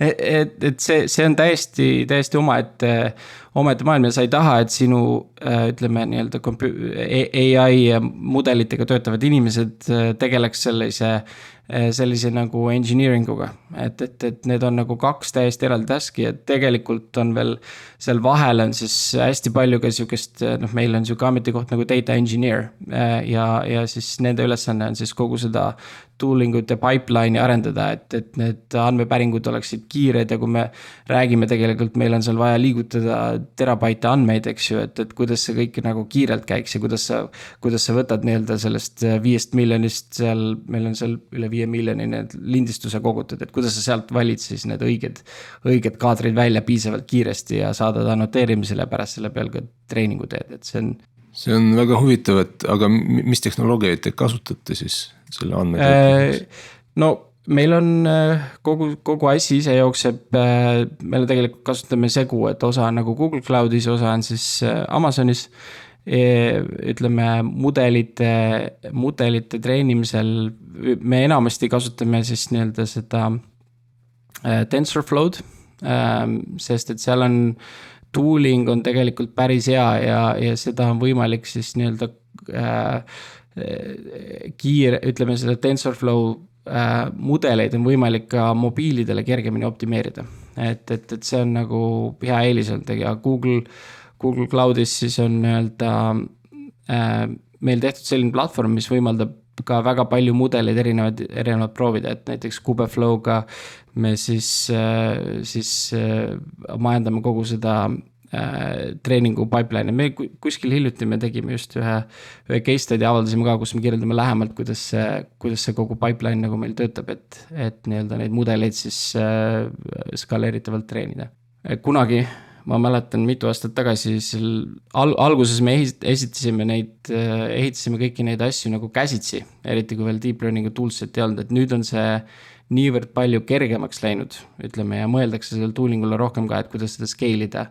[SPEAKER 4] et, et see, see on täiesti, täiesti omaette, omaette maailm ja sa ei taha, et sinu äh, ütleme nii-öelda ai mudelitega töötavad inimesed äh, tegeleks sellise Eh, sellise nagu engineering uga. et, et, et need on nagu kaks täiesti eraldi task'i ja tegelikult on veel seal vahel on siis hästi palju ka sihukest, noh, meil on sihuke ametikoht nagu data engineer. Eh, ja, ja siis nende ülesanne on siis kogu seda tooling ut ja pipeline'i arendada, et, et need andmepäringud oleksid kiired ja kui me räägime tegelikult, meil on seal vaja liigutada terabaite andmeid, eks ju, et, et kuidas see kõik nagu kiirelt käiks ja kuidas sa, kuidas sa võtad nii-öelda sellest viiest miljonist seal, meil on seal üle viie miljoni need lindistuse kogutud, et kuidas sa sealt valid siis need õiged, õiged kaadrid välja piisavalt kiiresti ja saadad annoteerimisele pärast selle peal ka treeningu teed, et see on.
[SPEAKER 1] see on väga huvitav, et aga mis tehnoloogiaid te kasutate siis selle andmetöötlemiseks äh,?
[SPEAKER 4] no meil on äh, kogu, kogu asi ise jookseb, äh, me tegelikult kasutame segu, et osa on nagu Google Cloud'is, osa on siis äh, Amazonis ütleme mudelite, mudelite treenimisel me enamasti kasutame siis nii-öelda seda äh, TensorFlow'd äh,. sest et seal on, tooling on tegelikult päris hea ja, ja seda on võimalik siis nii-öelda äh, kiire, ütleme selle TensorFlow äh, mudeleid on võimalik ka mobiilidele kergemini optimeerida. et, et, et see on nagu hea eelis olnud ja Google Google Cloud'is siis on nii-öelda äh, meil tehtud selline platvorm, mis võimaldab ka väga palju mudeleid erinevaid, erinevaid proovida, et näiteks Kubeflow'ga me siis äh,, siis äh, majandame kogu seda äh, treeningu pipeline'i, me kuskil hiljuti me tegime just ühe, ühe case study avaldasime ka, kus me kirjeldame lähemalt, kuidas see, kuidas see kogu pipeline nagu meil töötab, et, et nii-öelda neid mudeleid siis skaleeritavalt treenida. kunagi ma mäletan mitu aastat tagasi seal al-, alguses me esitasime neid, ehitasime kõiki neid asju nagu käsitsi. eriti kui veel deep learning'u tools'it ei olnud, et nüüd on see niivõrd palju kergemaks läinud, ütleme, ja mõeldakse sellele tooling ule rohkem ka, et kuidas seda scale ida.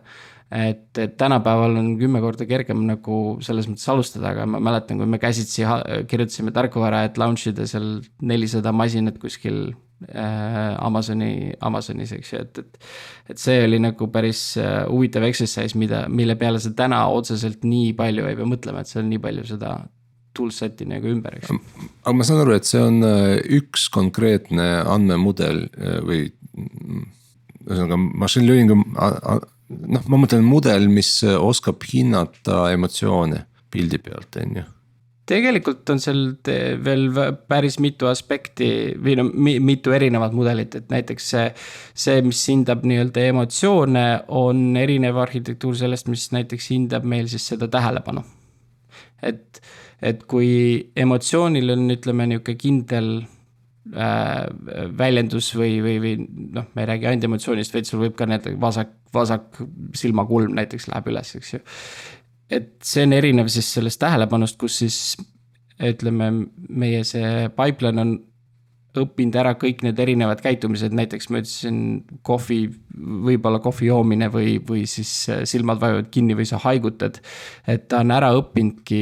[SPEAKER 4] et, et tänapäeval on kümme korda kergem nagu selles mõttes alustada, aga ma mäletan, kui me käsitsi kirjutasime tarkvara, et launch ida seal nelisada masinat kuskil Äh, Amazoni, Amazonis, eks ju, et, et. et see oli nagu päris äh, huvitav exercise, mida, mille peale sa täna otseselt nii palju ei pea mõtlema, et seal nii palju seda toolset'i nagu ümber, eks.
[SPEAKER 1] aga ma saan aru, et see on äh, üks konkreetne andmemudel või ühesõnaga machine learning'u, noh, ma mõtlen mudel, mis oskab hinnata emotsioone pildi pealt, on ju
[SPEAKER 4] tegelikult on seal veel päris mitu aspekti või no mitu erinevat mudelit, et näiteks see. see, mis hindab nii-öelda emotsioone, on erinev arhitektuur sellest, mis näiteks hindab meil siis seda tähelepanu. et, et kui emotsioonil on, ütleme nihuke kindel äh, väljendus või, või, või noh, me ei räägi ainult emotsioonist, vaid sul võib ka need vasak, vasak silmakulm näiteks läheb üles, eks ju et see on erinev siis sellest tähelepanust, kus siis ütleme, meie see pipeline on õppinud ära kõik need erinevad käitumised, näiteks ma ütlesin kohvi, võib-olla kohvi joomine või, või siis silmad vajuvad kinni või sa haigutad. et ta on ära õppinudki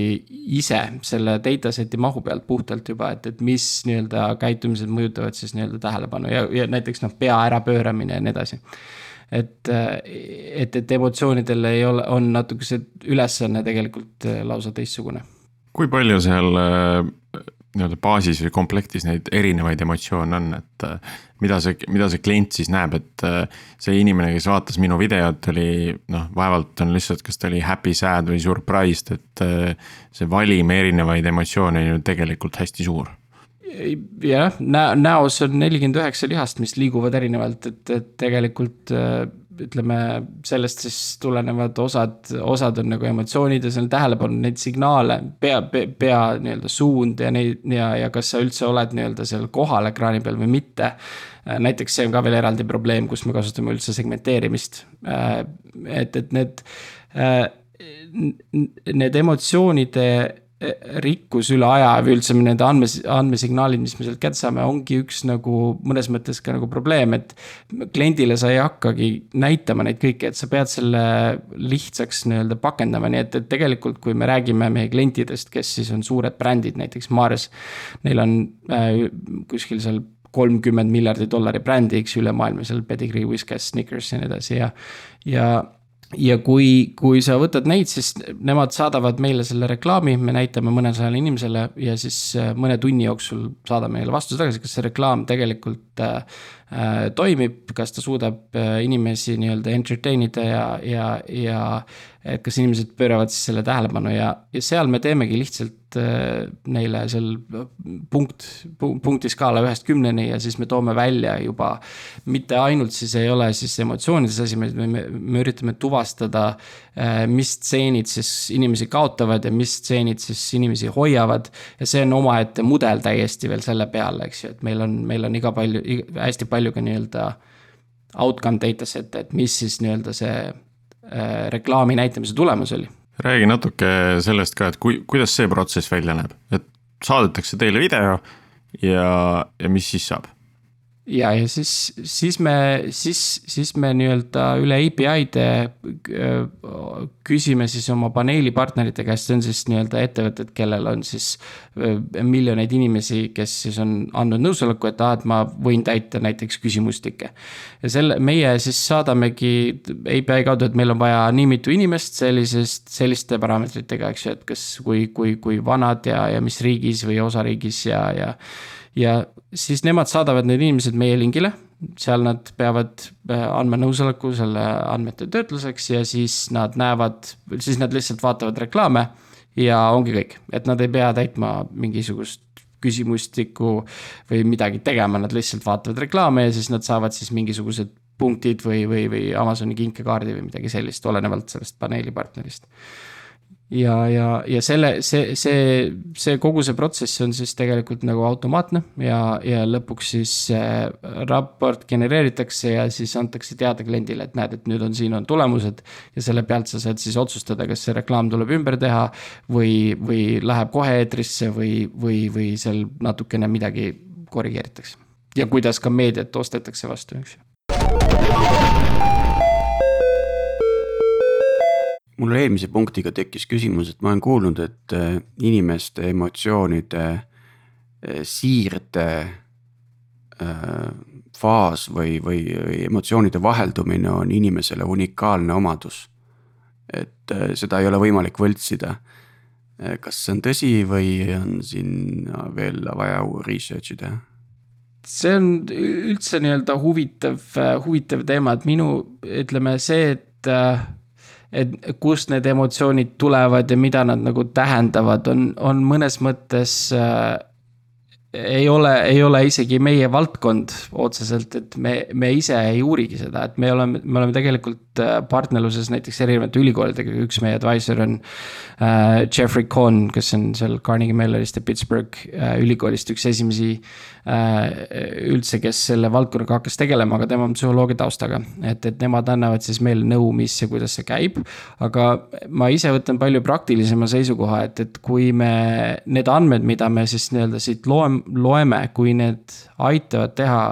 [SPEAKER 4] ise selle dataset'i mahu pealt puhtalt juba, et, et mis nii-öelda käitumised mõjutavad siis nii-öelda tähelepanu ja, ja näiteks noh, pea ärapööramine ja nii edasi et, et, et emotsioonidel ei ole, on natuke see ülesanne tegelikult äh, lausa teistsugune.
[SPEAKER 2] kui palju seal äh, nii-öelda baasis või komplektis neid erinevaid emotsioone on, et äh, mida see, mida see klient siis näeb, et see inimene, kes vaatas minu videot, oli noh, vaevalt on lihtsalt, kas ta oli happy, sad või surprised, et see valim erinevaid emotsioone on ju tegelikult hästi suur
[SPEAKER 4] jah, näo, näos on nelikümmend üheksa lihast, mis liiguvad erinevalt, et, et tegelikult ütleme, sellest siis tulenevad osad, osad on nagu emotsioonid ja seal on tähelepanu, neid signaale, pea, pea, pea nii-öelda suund ja neid ja, ja kas sa üldse oled nii-öelda seal kohal ekraani peal või mitte. näiteks see on ka veel eraldi probleem, kus me kasutame üldse segmenteerimist. et, et need, need emotsioonide rikkus üle aja või üldse need andmes, andmesignaalid, mis me sealt kätte saame, ongi üks nagu mõnes mõttes ka nagu probleem, et. kliendile sa ei hakkagi näitama neid kõiki, et sa pead selle lihtsaks nii-öelda pakendama, nii et, et tegelikult, kui me räägime meie klientidest, kes siis on suured brändid, näiteks Mares. Neil on äh, kuskil seal kolmkümmend miljardi dollari brändi, eks üle maailma, seal Pedigree, Whiskas, Snickers ja nii edasi ja, ja ja kui, kui sa võtad neid, siis nemad saadavad meile selle reklaami, me näitame mõnesajale inimesele ja siis äh, mõne tunni jooksul saadame neile vastuse tagasi, kas see reklaam tegelikult äh, toimib, kas ta suudab äh, inimesi nii-öelda entertain ida ja, ja, ja et kas inimesed pööravad siis selle tähelepanu ja, ja seal me teemegi lihtsalt äh, neile seal punkt, punkti skaala ühest kümneni ja siis me toome välja juba. mitte ainult siis ei ole siis emotsioonides asi, me, me, me üritame tuvastada, äh, mis stseenid siis inimesi kaotavad ja mis stseenid siis inimesi hoiavad. ja see on omaette mudel täiesti veel selle peale, eks ju, et meil on, meil on iga palju, hästi palju ka nii-öelda outcome dataset, et mis siis nii-öelda see Äh, reklaami näitamise tulemus oli.
[SPEAKER 2] räägi natuke sellest ka, et kui, kuidas see protsess välja näeb, et saadetakse teile video ja, ja mis siis saab?
[SPEAKER 4] Ja, ja siis, siis me, siis, siis me nii-öelda üle API-de äh, küsime siis oma paneeli partnerite käest, see on siis nii-öelda ettevõtted, kellel on siis äh, miljoneid inimesi, kes siis on andnud nõusoleku, et aa, et ma võin täita näiteks küsimustikke. ja selle, meie siis saadamegi API kaudu, et meil on vaja nii mitu inimest sellisest, selliste parameetritega, eks ju, et kas, kui, kui, kui vanad ja, ja mis riigis või osariigis ja, ja ja siis nemad saadavad need inimesed meie lingile, seal nad peavad äh, andma nõusoleku selle andmete töötluseks ja siis nad näevad, siis nad lihtsalt vaatavad reklaame. ja ongi kõik, et nad ei pea täitma mingisugust küsimustikku või midagi tegema, nad lihtsalt vaatavad reklaame ja siis nad saavad siis mingisugused punktid või, või, või Amazoni kinkekaardi või midagi sellist, olenevalt sellest paneeli partnerist ja, ja, ja selle, see, see, see kogu see protsess on siis tegelikult nagu automaatne ja, ja lõpuks siis raport genereeritakse ja siis antakse teada kliendile, et näed, et nüüd on, siin on tulemused. ja selle pealt sa saad siis otsustada, kas see reklaam tuleb ümber teha või, või läheb kohe eetrisse või, või, või seal natukene midagi korrigeeritakse. ja kuidas ka meediat ostetakse vastu, eks ju
[SPEAKER 3] mul eelmise punktiga tekkis küsimus, et ma olen kuulnud, et äh, inimeste emotsioonide äh, siirde äh, faas või, või emotsioonide vaheldumine on inimesele unikaalne omadus. et seda ei ole võimalik võltsida. kas see on tõsi või on siin veel vaja research'i teha?
[SPEAKER 4] see on üldse nii-öelda huvitav, huvitav teema, et minu, ütleme see, et et kust need emotsioonid tulevad ja mida nad nagu tähendavad, on, on mõnes mõttes äh, ei ole, ei ole isegi meie valdkond otseselt, et me, me ise ei uurigi seda, et me oleme, me oleme tegelikult äh, partnerluses näiteks erinevate ülikoolidega, üks meie advisor on äh,. Jeffrey Cohn, kes on seal Carnegie Mellonist ja Pittsburgh äh, ülikoolist üks esimesi äh, üldse, kes selle valdkonnaga hakkas tegelema, aga tema on psühholoogia taustaga. et, et nemad annavad siis meile nõu, mis ja kuidas see käib. aga ma ise võtan palju praktilisema seisukoha, et, et kui me need andmed, mida me siis nii-öelda siit loeme loeme, kui need aitavad teha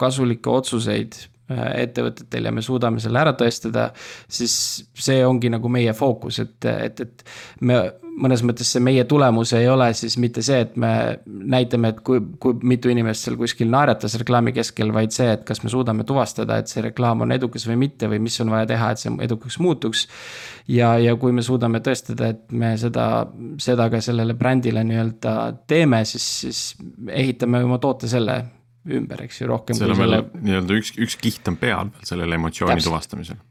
[SPEAKER 4] kasulikke otsuseid ettevõtetel ja me suudame selle ära tõestada, siis see ongi nagu meie fookus, et, et, et me mõnes mõttes see meie tulemus ei ole siis mitte see, et me näitame, et kui, kui mitu inimest seal kuskil naeratas reklaami keskel, vaid see, et kas me suudame tuvastada, et see reklaam on edukas või mitte või mis on vaja teha, et see edukaks muutuks. ja, ja kui me suudame tõestada, et me seda, seda ka sellele brändile nii-öelda teeme, siis, siis ehitame oma toote selle ümber, eks ju, rohkem.
[SPEAKER 2] seal on veel selle... nii-öelda üks, üks kiht on peal veel sellele emotsiooni Täpselt. tuvastamisel.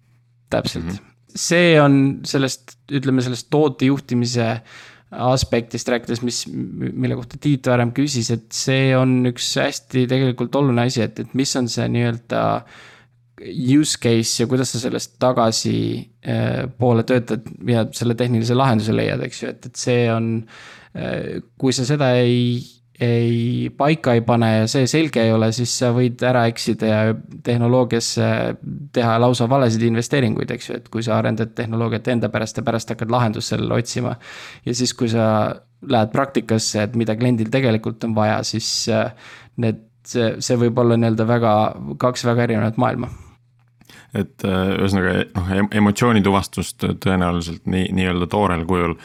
[SPEAKER 4] täpselt mm, -hmm. see on sellest, ütleme sellest tootejuhtimise aspektist rääkides, mis, mille kohta Tiit varem küsis, et see on üks hästi tegelikult oluline asi, et, et mis on see nii-öelda use case ja kuidas sa sellest tagasi äh, poole töötad ja selle tehnilise lahenduse leiad, eks ju, et, et see on äh,. kui sa seda ei ei, paika ei pane ja see selge ei ole, siis sa võid ära eksida ja tehnoloogiasse teha lausa valesid investeeringuid, eks ju, et kui sa arendad tehnoloogiat enda pärast ja pärast hakkad lahendust sellele otsima. ja siis, kui sa lähed praktikasse, et mida kliendil tegelikult on vaja, siis äh, need, see, see võib olla nii-öelda väga, kaks väga erinevat maailma
[SPEAKER 2] et äh, ühesõnaga noh, emotsioonituvastust tõenäoliselt nii, nii-öelda toorel kujul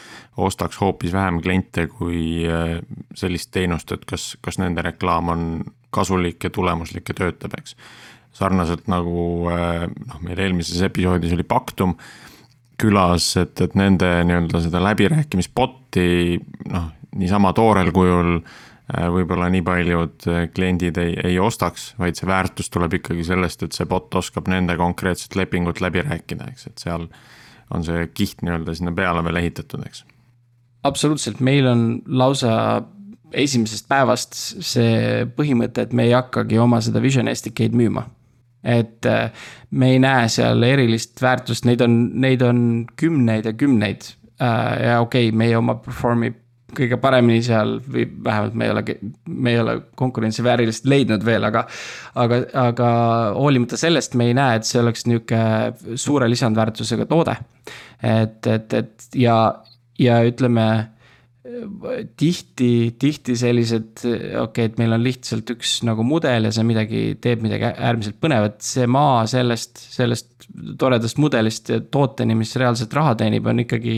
[SPEAKER 2] ostaks hoopis vähem kliente kui äh, sellist teenust, et kas, kas nende reklaam on kasulik ja tulemuslik ja töötab, eks. sarnaselt nagu äh, noh, meil eelmises episoodis oli Pactum külas, et, et nende nii-öelda seda läbirääkimisbotti noh, niisama toorel kujul võib-olla nii paljud äh, kliendid ei, ei ostaks, vaid see väärtus tuleb ikkagi sellest, et see bot oskab nende konkreetset lepingut läbi rääkida, eks, et seal on see kiht nii-öelda sinna peale veel ehitatud, eks.
[SPEAKER 4] absoluutselt, meil on lausa esimesest päevast see põhimõte, et me ei hakkagi oma seda Vision SDK-d müüma. et äh, me ei näe seal erilist väärtust, neid on, neid on kümneid ja kümneid. ja okei okay,, meie oma perform ib kõige paremini seal või vähemalt me ei ole, me ei ole konkurentsiväärilist leidnud veel, aga. aga, aga hoolimata sellest me ei näe, et see oleks nihuke suure lisandväärtusega toode. et, et, et ja, ja ütleme tihti, tihti sellised, okei okay,, et meil on lihtsalt üks nagu mudel ja see midagi teeb midagi äärmiselt põnevat, see maa sellest, sellest toredast mudelist tooteni, mis reaalselt raha teenib, on ikkagi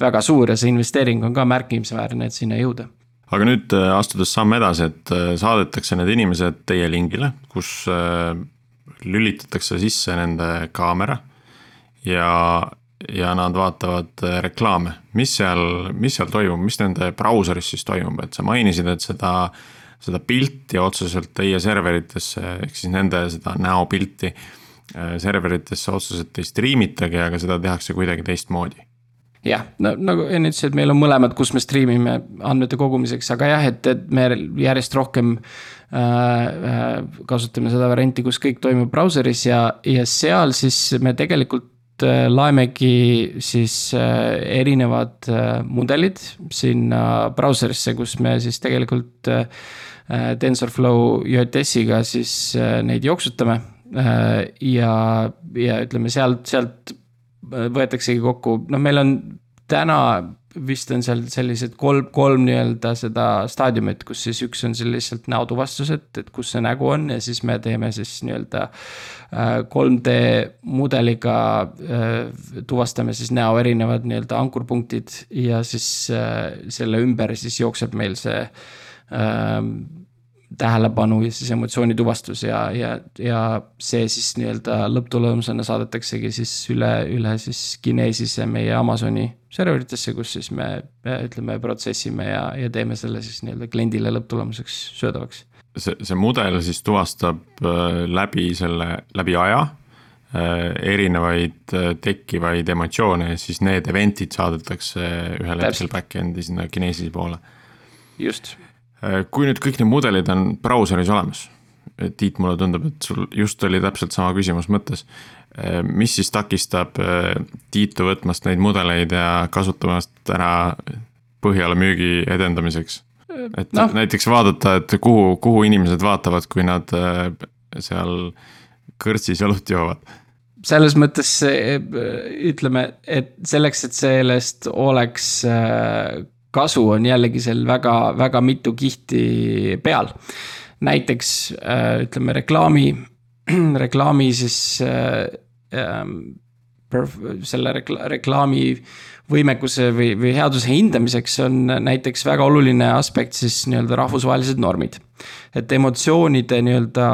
[SPEAKER 4] väga suur ja see investeering on ka märkimisväärne, et sinna jõuda.
[SPEAKER 2] Aga nüüd äh, astudes samm edasi, et äh, saadetakse need inimesed teie lingile, kus äh, lülitatakse sisse nende kaamera ja ja nad vaatavad äh, reklaame, mis seal, mis seal toimub, mis nende brauseris siis toimub, et sa mainisid, et seda, seda pilti otseselt teie serveritesse, ehk siis nende seda näopilti äh, serveritesse otseselt ei striimitagi, aga seda tehakse kuidagi teistmoodi.
[SPEAKER 4] Jah, no nagu enne ütlesin, et meil on mõlemad, kus me striimime andmete kogumiseks, aga jah, et, et me järjest rohkem äh, äh, kasutame seda varianti, kus kõik toimub brauseris ja, ja seal siis me tegelikult laemegi siis äh, erinevad äh, mudelid sinna brauserisse, kus me siis tegelikult TensorFlow JS-iga siis neid jooksutame. ja, ja ütleme sealt, sealt võetaksegi kokku, noh, meil on täna vist on seal sellised kolm, kolm nii-öelda seda staadiumit, kus siis üks on seal lihtsalt näotuvastus, et, et kus see nägu on ja siis me teeme siis nii-öelda 3D äh, mudeliga äh, tuvastame siis näo erinevad nii-öelda ankurpunktid ja siis äh, selle ümber siis jookseb meil see tähelepanu ja siis emotsiooni tuvastus ja, ja, ja see siis nii-öelda lõpptulemusena saadetaksegi siis üle, üle siis Kinesise meie Amazoni serveritesse, kus siis me ütleme, protsessime ja, ja teeme selle siis nii-öelda kliendile lõpptulemuseks söödavaks.
[SPEAKER 2] see, see mudel siis tuvastab äh, läbi selle, läbi aja äh, erinevaid äh, tekkivaid emotsioone ja siis need event'id saadetakse ühel hetkel back-end'i sinna Kinesise poole.
[SPEAKER 4] just
[SPEAKER 2] kui nüüd kõik need mudelid on brauseris olemas, Tiit, mulle tundub, et sul just oli täpselt sama küsimus mõttes. Äh, mis siis takistab äh, Tiitu võtmast neid mudeleid ja kasutamast ära Põhjala müügi edendamiseks? et no. näiteks vaadata, et kuhu, kuhu inimesed vaatavad, kui nad seal kõrtsis õlut joovad
[SPEAKER 4] selles mõttes ütleme, et selleks, et sellest oleks kasu on jällegi seal väga, väga mitu kihti peal. näiteks äh, ütleme reklaami reklaami siis äh, ähm, selle rekla-, reklaami võimekuse või, või headuse hindamiseks on näiteks väga oluline aspekt siis nii-öelda rahvusvahelised normid. et emotsioonide nii-öelda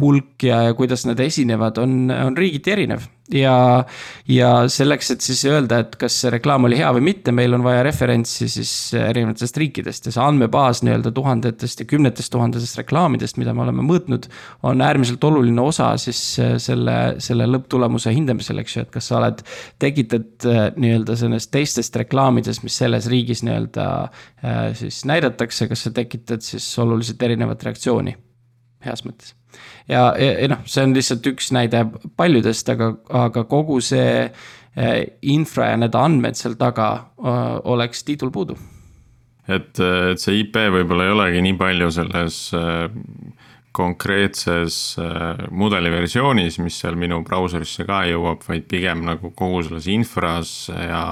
[SPEAKER 4] hulk ja, ja kuidas nad esinevad, on, on riigiti erinev ja, ja selleks, et siis öelda, et kas see reklaam oli hea või mitte, meil on vaja referentsi siis erinevatest riikidest ja see andmebaas nii-öelda tuhandetest ja kümnetest tuhandetest reklaamidest, mida me oleme mõõtnud. on äärmiselt oluline osa siis selle, selle lõpptulemuse hindamisel, eks ju, et kas sa oled, tekitad äh, nii-öelda sellest teistest reklaamidest, mis selles riigis nii-öelda äh, siis näidatakse, kas sa tekitad siis oluliselt erinevat reaktsiooni heas mõttes ja, ja, ja noh, see on lihtsalt üks näide paljudest, aga, aga kogu see eh, infra ja need andmed seal taga eh, oleks tiidul puudu.
[SPEAKER 2] et, et see IP võib-olla ei olegi nii palju selles eh, konkreetses mudeli versioonis, mis seal minu brauserisse ka jõuab, vaid pigem nagu kogu selles infras ja,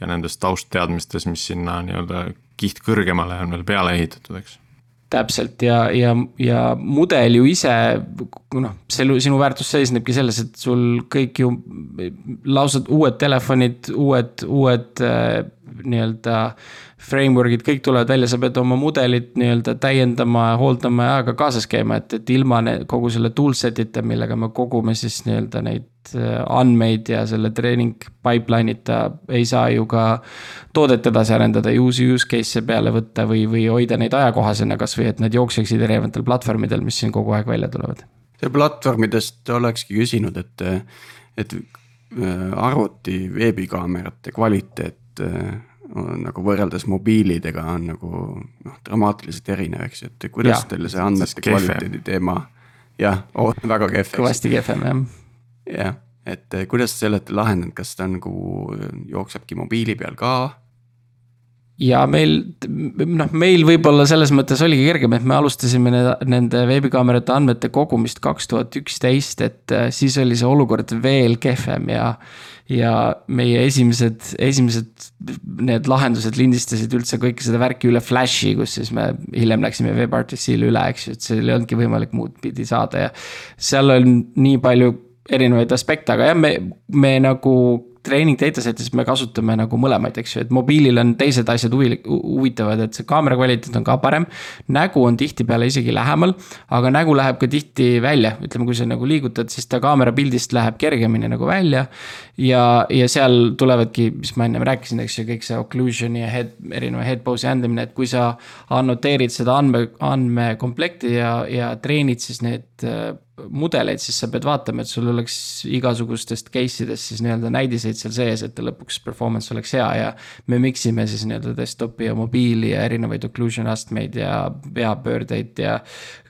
[SPEAKER 2] ja nendes taustteadmistes, mis sinna nii-öelda kiht kõrgemale on veel peale ehitatud, eks
[SPEAKER 4] täpselt ja, ja, ja mudel ju ise, noh, see sinu väärtus seisnebki selles, et sul kõik ju lausa uued telefonid, uued, uued äh, nii-öelda framework'id, kõik tulevad välja, sa pead oma mudelit nii-öelda täiendama, hooldama ja ajaga kaasas käima, et, et ilma kogu selle toolset'ita, millega me kogume siis nii-öelda neid äh, andmeid ja selle treening pipeline'ita ei saa ju ka toodet edasi arendada uusi use case'e peale võtta või, või hoida neid ajakohasena kasvõi, et nad jookseksid erinevatel platvormidel, mis siin kogu aeg välja tulevad.
[SPEAKER 3] ja platvormidest olekski küsinud, et, et äh, arvuti veebikaamerate kvaliteet äh, nagu võrreldes mobiilidega on nagu noh, dramaatiliselt erinev, eks ju, et kuidas ja, teil see andmete kvaliteedi teema. jah oh,, väga kehv.
[SPEAKER 4] kõvasti kehvem jah.
[SPEAKER 3] jah, et eh, kuidas te selle olete lahendanud, kas ta nagu jooksebki mobiili peal ka?
[SPEAKER 4] Ja meil, noh, meil võib-olla selles mõttes oligi kergem, et me alustasime nende veebikaamerate andmete kogumist kaks tuhat üksteist, et eh, siis oli see olukord veel kehvem ja ja meie esimesed, esimesed need lahendused lindistasid üldse kõike seda värki üle Flashi, kus siis me hiljem läksime WebRTC-le üle, eks ju, et seal ei olnudki võimalik muud pidi saada ja. seal on nii palju erinevaid aspekte, aga jah, me, me nagu treening dataset'is me kasutame nagu mõlemaid, eks ju, et mobiilil on teised asjad huvi, huvitavad, et see kaamera kvaliteet on ka parem. nägu on tihtipeale isegi lähemal, aga nägu läheb ka tihti välja, ütleme, kui sa nagu liigutad, siis ta kaamera pildist läheb kergemini nagu välja. ja, ja seal tulevadki, mis ma ennem rääkisin, eks ju, kõik see occlusion'i ja head, erineva head pose'i andmine, et kui sa annoteerid seda andme, andmekomplekti ja, ja treenid siis need mudeleid, siis sa pead vaatama, et sul oleks igasugustest case idest siis nii-öelda näidiseid seal sees, et lõpuks performance oleks hea ja. me mix ime siis nii-öelda desktopi ja mobiili ja erinevaid occlusion astmeid ja peapöördeid ja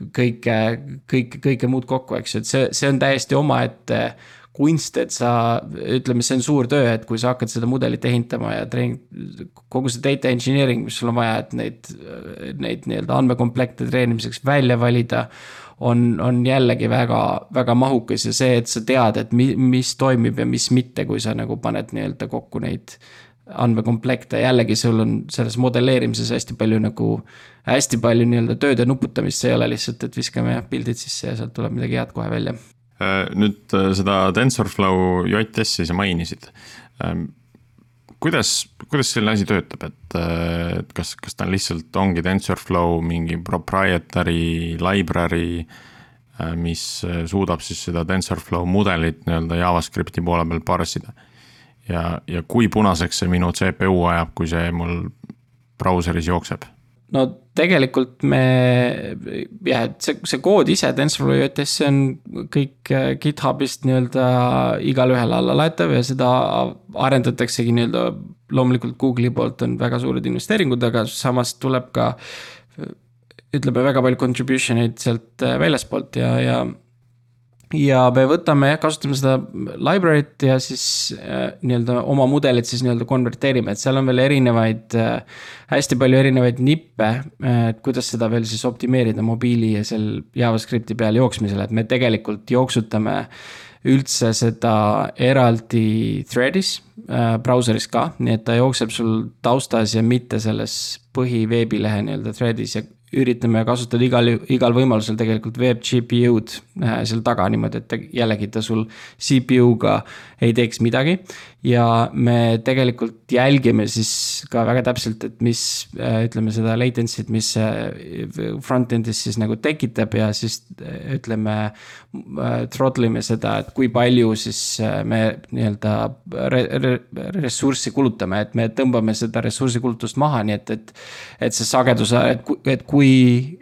[SPEAKER 4] kõike, kõike, kõike muud kokku, eks ju, et see, see on täiesti omaette kunst, et sa, ütleme, see on suur töö, et kui sa hakkad seda mudelit ehitama ja treening, kogu see data engineering, mis sul on vaja, et neid, neid nii-öelda andmekomplekte treenimiseks välja valida on, on jällegi väga, väga mahukas ja see, et sa tead, et mi, mis toimib ja mis mitte, kui sa nagu paned nii-öelda kokku neid andmekomplekte, jällegi sul on selles modelleerimises hästi palju nagu, hästi palju nii-öelda tööd ja nuputamist, see ei ole lihtsalt, et viskame pildid sisse ja sealt tuleb midagi head kohe välja.
[SPEAKER 2] Äh, nüüd äh, seda TensorFlow JS-i sa mainisid ähm, kuidas, kuidas selline asi töötab, et, et kas, kas ta lihtsalt ongi TensorFlow mingi proprietary library, mis suudab siis seda TensorFlow mudelit nii-öelda JavaScripti poole peal parsida. ja, ja kui punaseks see minu CPU ajab, kui see mul brauseris jookseb
[SPEAKER 4] no tegelikult me jah, et see, see kood ise TensorFlow JS, see on kõik äh, GitHubist nii-öelda igalühel alla laetav ja seda arendataksegi nii-öelda. loomulikult Google'i poolt on väga suured investeeringud, aga samas tuleb ka ütleme väga palju contribution eid sealt äh, väljaspoolt ja, ja ja me võtame jah, kasutame seda library't ja siis äh, nii-öelda oma mudelit siis nii-öelda konverteerime, et seal on veel erinevaid äh,. hästi palju erinevaid nippe äh,, et kuidas seda veel siis optimeerida mobiili ja seal JavaScripti peal jooksmisel, et me tegelikult jooksutame üldse seda eraldi thread'is äh, brauseris ka, nii et ta jookseb sul taustas ja mitte selles põhiveebilehe nii-öelda thread'is ja üritame kasutada igal, igal võimalusel tegelikult veeb GPU-d äh, seal taga niimoodi, et jällegi ta sul CPU-ga ei teeks midagi. Ja me tegelikult jälgime siis ka väga täpselt, et mis äh, ütleme seda latency't, mis front-end'is siis nagu tekitab ja siis ütleme. Throttle ime seda, et kui palju siis me nii-öelda re, re, ressurssi kulutame, et me tõmbame seda ressursikulutust maha, nii et, et. et see sagedus, et, et kui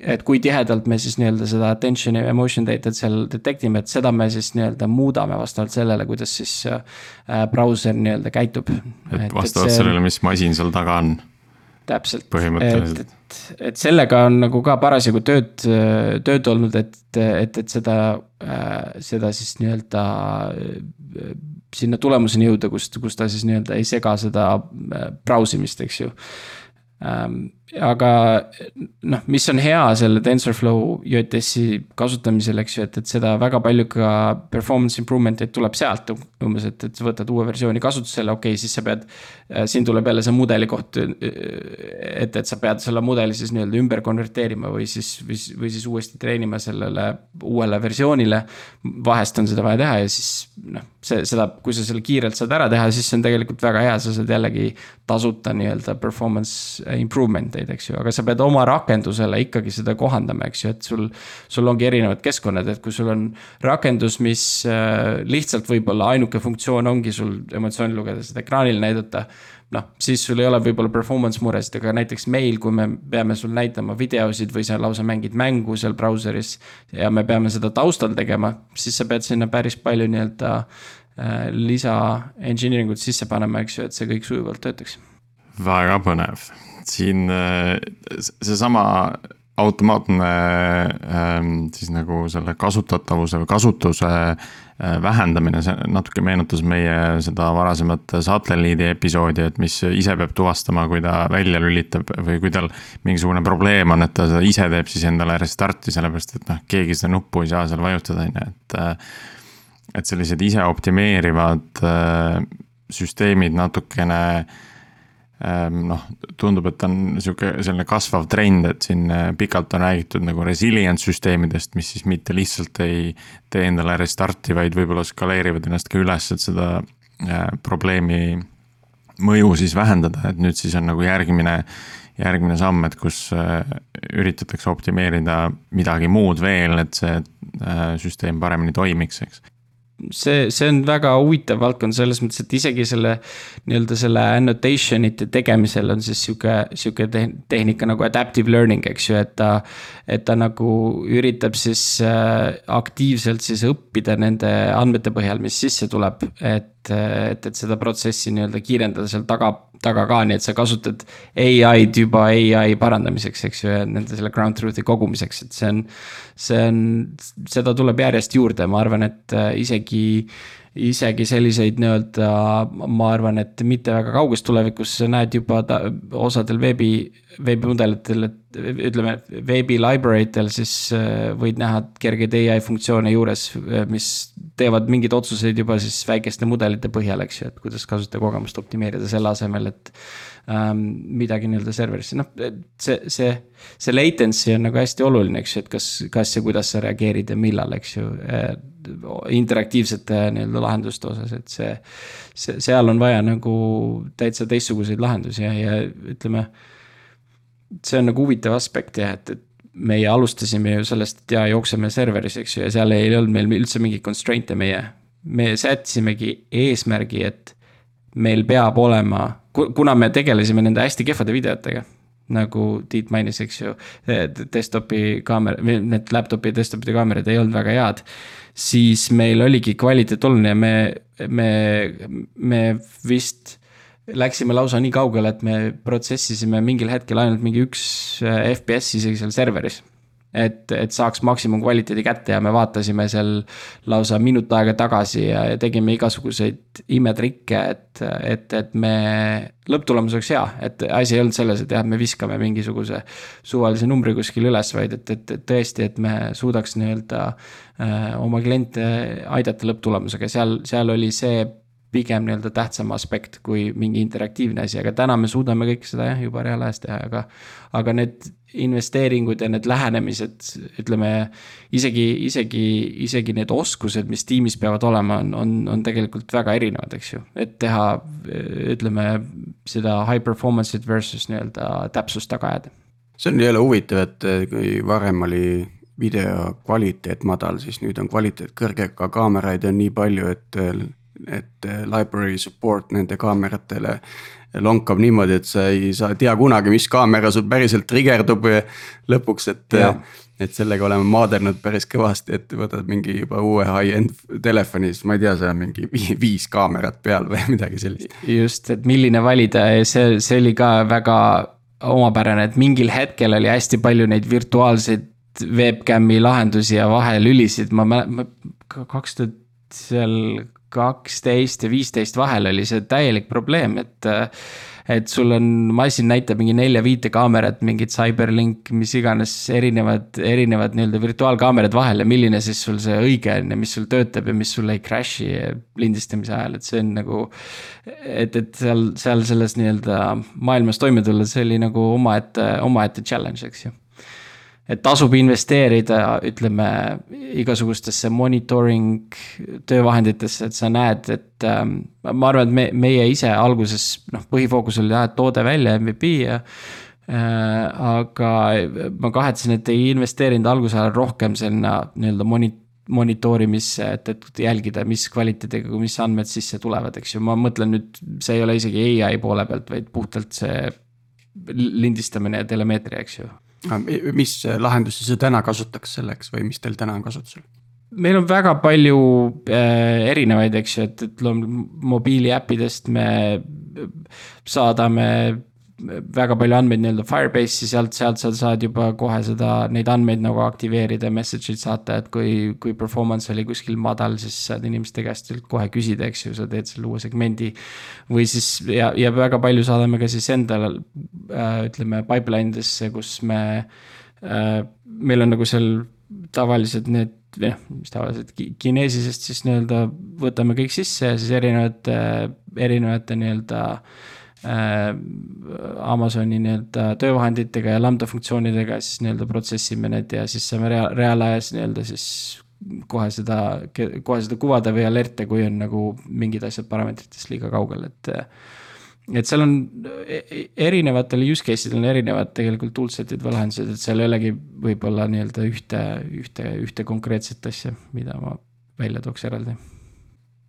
[SPEAKER 4] et kui tihedalt me siis nii-öelda seda attention'i ja emotion data't seal detect ime, et seda me siis nii-öelda muudame vastavalt sellele, kuidas siis äh, brauser nii-öelda käitub.
[SPEAKER 2] et vastavalt et see, sellele, mis masin seal taga on.
[SPEAKER 4] täpselt,
[SPEAKER 2] et,
[SPEAKER 4] et, et sellega on nagu ka parasjagu tööd, tööd olnud, et, et, et seda, äh, seda siis nii-öelda äh, sinna tulemuseni jõuda, kust, kus ta siis nii-öelda ei sega seda brausimist, eks ju ähm, aga noh, mis on hea selle TensorFlow JS-i kasutamisel, eks ju, et, et seda väga palju ka performance improvement eid tuleb sealt. umbes, et, et sa võtad uue versiooni kasutusele, okei okay,, siis sa pead, äh, siin tuleb jälle see mudeli koht. et, et sa pead selle mudeli siis nii-öelda ümber konverteerima või siis, või, või siis uuesti treenima sellele uuele versioonile. vahest on seda vaja teha ja siis noh, see, seda, kui sa selle kiirelt saad ära teha, siis see on tegelikult väga hea, sa saad jällegi tasuta nii-öelda performance improvement eid, eks ju, aga sa pead oma rakendusele ikkagi seda kohandama, eks ju, et sul. sul ongi erinevad keskkonnad, et kui sul on rakendus, mis äh, lihtsalt võib-olla ainuke funktsioon ongi sul emotsiooni lugeda, seda ekraanil näidata noh, siis sul ei ole võib-olla performance muresid, aga näiteks meil, kui me peame sul näitama videosid või sa lausa mängid mängu seal brauseris. ja me peame seda taustal tegema, siis sa pead sinna päris palju nii-öelda äh, lisa engineering ut sisse panema, eks ju, et see kõik sujuvalt töötaks.
[SPEAKER 2] väga põnev siin äh, seesama automaatne ähm, siis nagu selle kasutatavuse või kasutuse äh, vähendamine, see natuke meenutas meie seda varasemat satelliidi episoodi, et mis ise peab tuvastama, kui ta välja lülitab või kui tal mingisugune probleem on, et ta seda ise teeb siis endale restart'i, sellepärast et noh, keegi seda nuppu ei saa seal vajutada, on ju, et. Äh, et sellised ise optimeerivad süsteemid natukene noh, tundub, et on sihuke selline kasvav trend, et siin äh, pikalt on räägitud nagu resilient süsteemidest, mis siis mitte lihtsalt ei tee endale restart'i, vaid võib-olla skaleerivad ennast ka üles, et seda äh, probleemi mõju siis vähendada, et nüüd siis on nagu järgmine, järgmine samm, et kus äh, üritatakse optimeerida midagi muud veel, et see süsteem paremini toimiks, eks
[SPEAKER 4] see, see on väga huvitav valdkond selles mõttes, et isegi selle nii-öelda selle annotation ite tegemisel on siis sihuke, sihuke tehnika nagu adaptive learning, eks ju, et ta. et ta nagu üritab siis äh, aktiivselt siis õppida nende andmete põhjal, mis sisse tuleb, et et, et seda protsessi nii-öelda kiirendada seal taga, taga ka, nii et sa kasutad ai-d juba ai parandamiseks, eks ju, ja nende selle ground truth'i kogumiseks, et see on. see on, seda tuleb järjest juurde, ma arvan, et äh, isegi isegi selliseid nii-öelda, ma arvan, et mitte väga kauges tulevikus näed juba ta, osadel veebi, veebimudelitel, et ütleme, veebi library tel siis äh, võid näha kergeid ai funktsioone juures, äh, mis teevad mingeid otsuseid juba siis väikeste mudelite põhjal, eks ju, et kuidas kasutajakogemust optimeerida selle asemel, et ähm, midagi nii-öelda serverisse, noh, see, see, see latency on nagu hästi oluline, eks ju, et kas, kas ja kuidas sa reageerid ja millal, eks ju äh, interaktiivsete nii-öelda lahenduste osas, et see, see, seal on vaja nagu täitsa teistsuguseid lahendusi ja, ja ütleme. see on nagu huvitav aspekt jah, et, et meie alustasime ju sellest, et jaa, jookseme serveris, eks ju, ja seal ei olnud meil üldse mingeid constraint'e meie. me sättisimegi eesmärgi, et meil peab olema, kuna me tegelesime nende hästi kehvade videotega nagu Tiit mainis, eks ju, desktopi kaamera, need laptop'i ja desktop'ide kaamerad ei olnud väga head. siis meil oligi kvaliteet oluline me, me, me vist läksime lausa nii kaugele, et me protsessisime mingil hetkel ainult mingi üks FPS isegi seal serveris et, et saaks maksimumkvaliteedi kätte ja me vaatasime seal lausa minut aega tagasi ja, ja tegime igasuguseid imetrikke, et, et, et me. lõpptulemus oleks hea, et asi ei olnud selles, et jah, me viskame mingisuguse suvalise numbri kuskil üles, vaid et, et, et tõesti, et me suudaks nii-öelda äh, oma kliente aidata lõpptulemusega, seal, seal oli see pigem nii-öelda tähtsam aspekt kui mingi interaktiivne asi, aga täna me suudame kõike seda jah, juba reaalajas teha, aga. aga need investeeringud ja need lähenemised, ütleme isegi, isegi, isegi need oskused, mis tiimis peavad olema, on, on, on tegelikult väga erinevad, eks ju. et teha, ütleme seda high performance'it versus nii-öelda täpsust taga ajada.
[SPEAKER 3] see on jälle huvitav, et kui varem oli video kvaliteet madal, siis nüüd on kvaliteet kõrge, ka kaameraid on nii palju, et, et library support nende kaameratele lonkab niimoodi, et sa ei saa tea kunagi, mis kaamera sul päriselt trigerdub lõpuks, et. et sellega oleme maadelnud päris kõvasti, et võtad mingi juba uue high-end telefoni, siis ma ei tea, seal on mingi viis kaamerat peal või midagi sellist.
[SPEAKER 4] just, et milline valida ja see, see oli ka väga omapärane, et mingil hetkel oli hästi palju neid virtuaalseid webcam'i lahendusi ja vahelülisid, ma mäletan, kaks tuhat seal kaksteist ja viisteist vahel oli see täielik probleem, et. et sul on, masin näitab mingi nelja-viite kaamerat, mingit CyberLink, mis iganes erinevad, erinevad nii-öelda virtuaalkaamerad vahel ja milline siis sul see õige on ja mis sul töötab ja mis sul ei crash'i lindistamise ajal, et see on nagu. et, et seal, seal selles nii-öelda maailmas toime tulla, see oli nagu omaette, omaette challenge, eks ju et tasub investeerida, ütleme igasugustesse monitoring töövahenditesse, et sa näed, et ähm, ma arvan, et me, meie ise alguses noh, põhifookus oli jah, et toode välja, MVP ja äh,. aga ma kahetsen, et ei investeerinud alguse ajal rohkem sinna nii-öelda moni-, monitoorimisse, et, et jälgida, mis kvaliteediga, mis andmed sisse tulevad, eks ju, ma mõtlen nüüd, see ei ole isegi ai poole pealt, vaid puhtalt see lindistamine ja telemeetria, eks ju
[SPEAKER 3] mis lahendusi sa täna kasutaks selleks või mis teil täna on kasutusel?
[SPEAKER 4] meil on väga palju äh, erinevaid, eks ju, et, et mobiiliäppidest me saadame väga palju andmeid nii-öelda Firebase'i, sealt, sealt sa saad juba kohe seda, neid andmeid nagu aktiveerida, message'id saata, et kui, kui performance oli kuskil madal, siis saad inimeste käest kohe küsida, eks ju, sa teed selle uue segmendi. või siis ja, ja väga palju saadame ka siis endale äh,, ütleme pipeline desse, kus me äh,, meil on nagu seal tavalised need noh, mis tavaliselt Kinesisest siis nii-öelda võtame kõik sisse ja siis erinevate, erinevate nii-öelda äh, Äh, Amazoni nii-öelda töövahenditega ja lambda funktsioonidega siis nii-öelda protsessime need ja siis saame rea-, reaalajas nii-öelda siis kohe seda, kohe seda kuvada või alerte, kui on nagu mingid asjad parameetritest liiga kaugel, et. et seal on e-, e-, erinevatel use case idel on erinevad tegelikult toolset'id või lahendused, et seal ei olegi võib-olla nii-öelda ühte, ühte, ühte konkreetset asja, mida ma välja tooks eraldi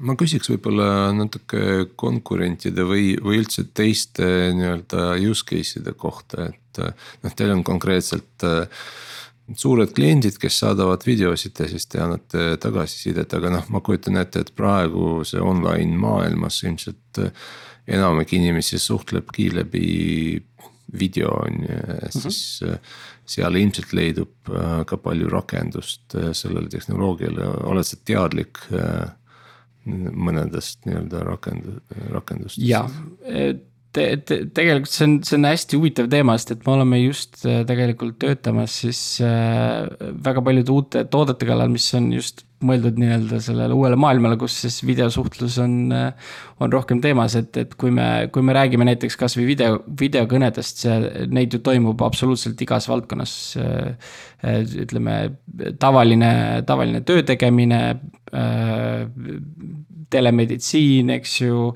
[SPEAKER 1] ma küsiks võib-olla natuke konkurentide või, või üldse teiste nii-öelda use case'ide kohta, et noh, teil on konkreetselt äh, suured kliendid, kes saadavad videosid ja siis te annate tagasisidet, aga noh, ma kujutan ette, et praegu see online maailmas ilmselt äh, enamik inimesi suhtlebki läbi video on ju, mhm. siis mm -hmm. seal ilmselt leidub ka palju rakendust sellele tehnoloogiale, oled sa teadlik mõnedest nii-öelda rakend-, rakendustest.
[SPEAKER 4] jah, te, te, tegelikult see on, see on hästi huvitav teema, sest et me oleme just äh, tegelikult töötamas siis äh, väga paljude uute toodete kallal, mis on just mõeldud nii-öelda sellele uuele maailmale, kus siis videosuhtlus on, äh, on rohkem teemas, et, et kui me, kui me räägime näiteks kasvõi video, videokõnedest, see, neid ju toimub absoluutselt igas valdkonnas. ütleme, tavaline, tavaline töö tegemine telemeditsiin, eks ju,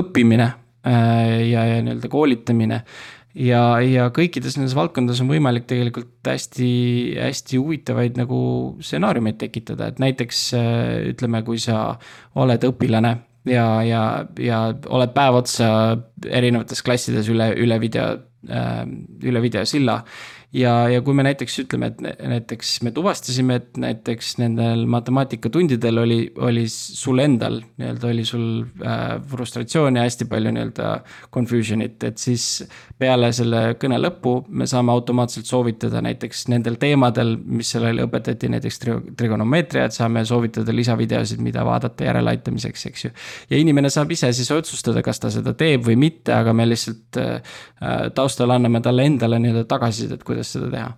[SPEAKER 4] õppimine ja, ja nii-öelda koolitamine. ja, ja kõikides nendes valdkondades on võimalik tegelikult hästi, hästi huvitavaid nagu stsenaariumeid tekitada, et näiteks äh, ütleme, kui sa oled õpilane ja, ja, ja oled päev otsa erinevates klassides üle, üle video, äh, üle videosilla ja, ja kui me näiteks ütleme, et näiteks me tuvastasime, et näiteks nendel matemaatikatundidel oli, oli sul endal nii-öelda oli sul äh, frustratsiooni hästi palju nii-öelda confusion'it, et siis. peale selle kõne lõppu me saame automaatselt soovitada näiteks nendel teemadel, mis sellele õpetati, näiteks trigonomeetriat, saame soovitada lisavideosid, mida vaadata järeleaitamiseks, eks ju. ja inimene saab ise siis otsustada, kas ta seda teeb või mitte, aga me lihtsalt äh, taustal anname talle endale nii-öelda tagasisidet, kuidas kuidas seda teha.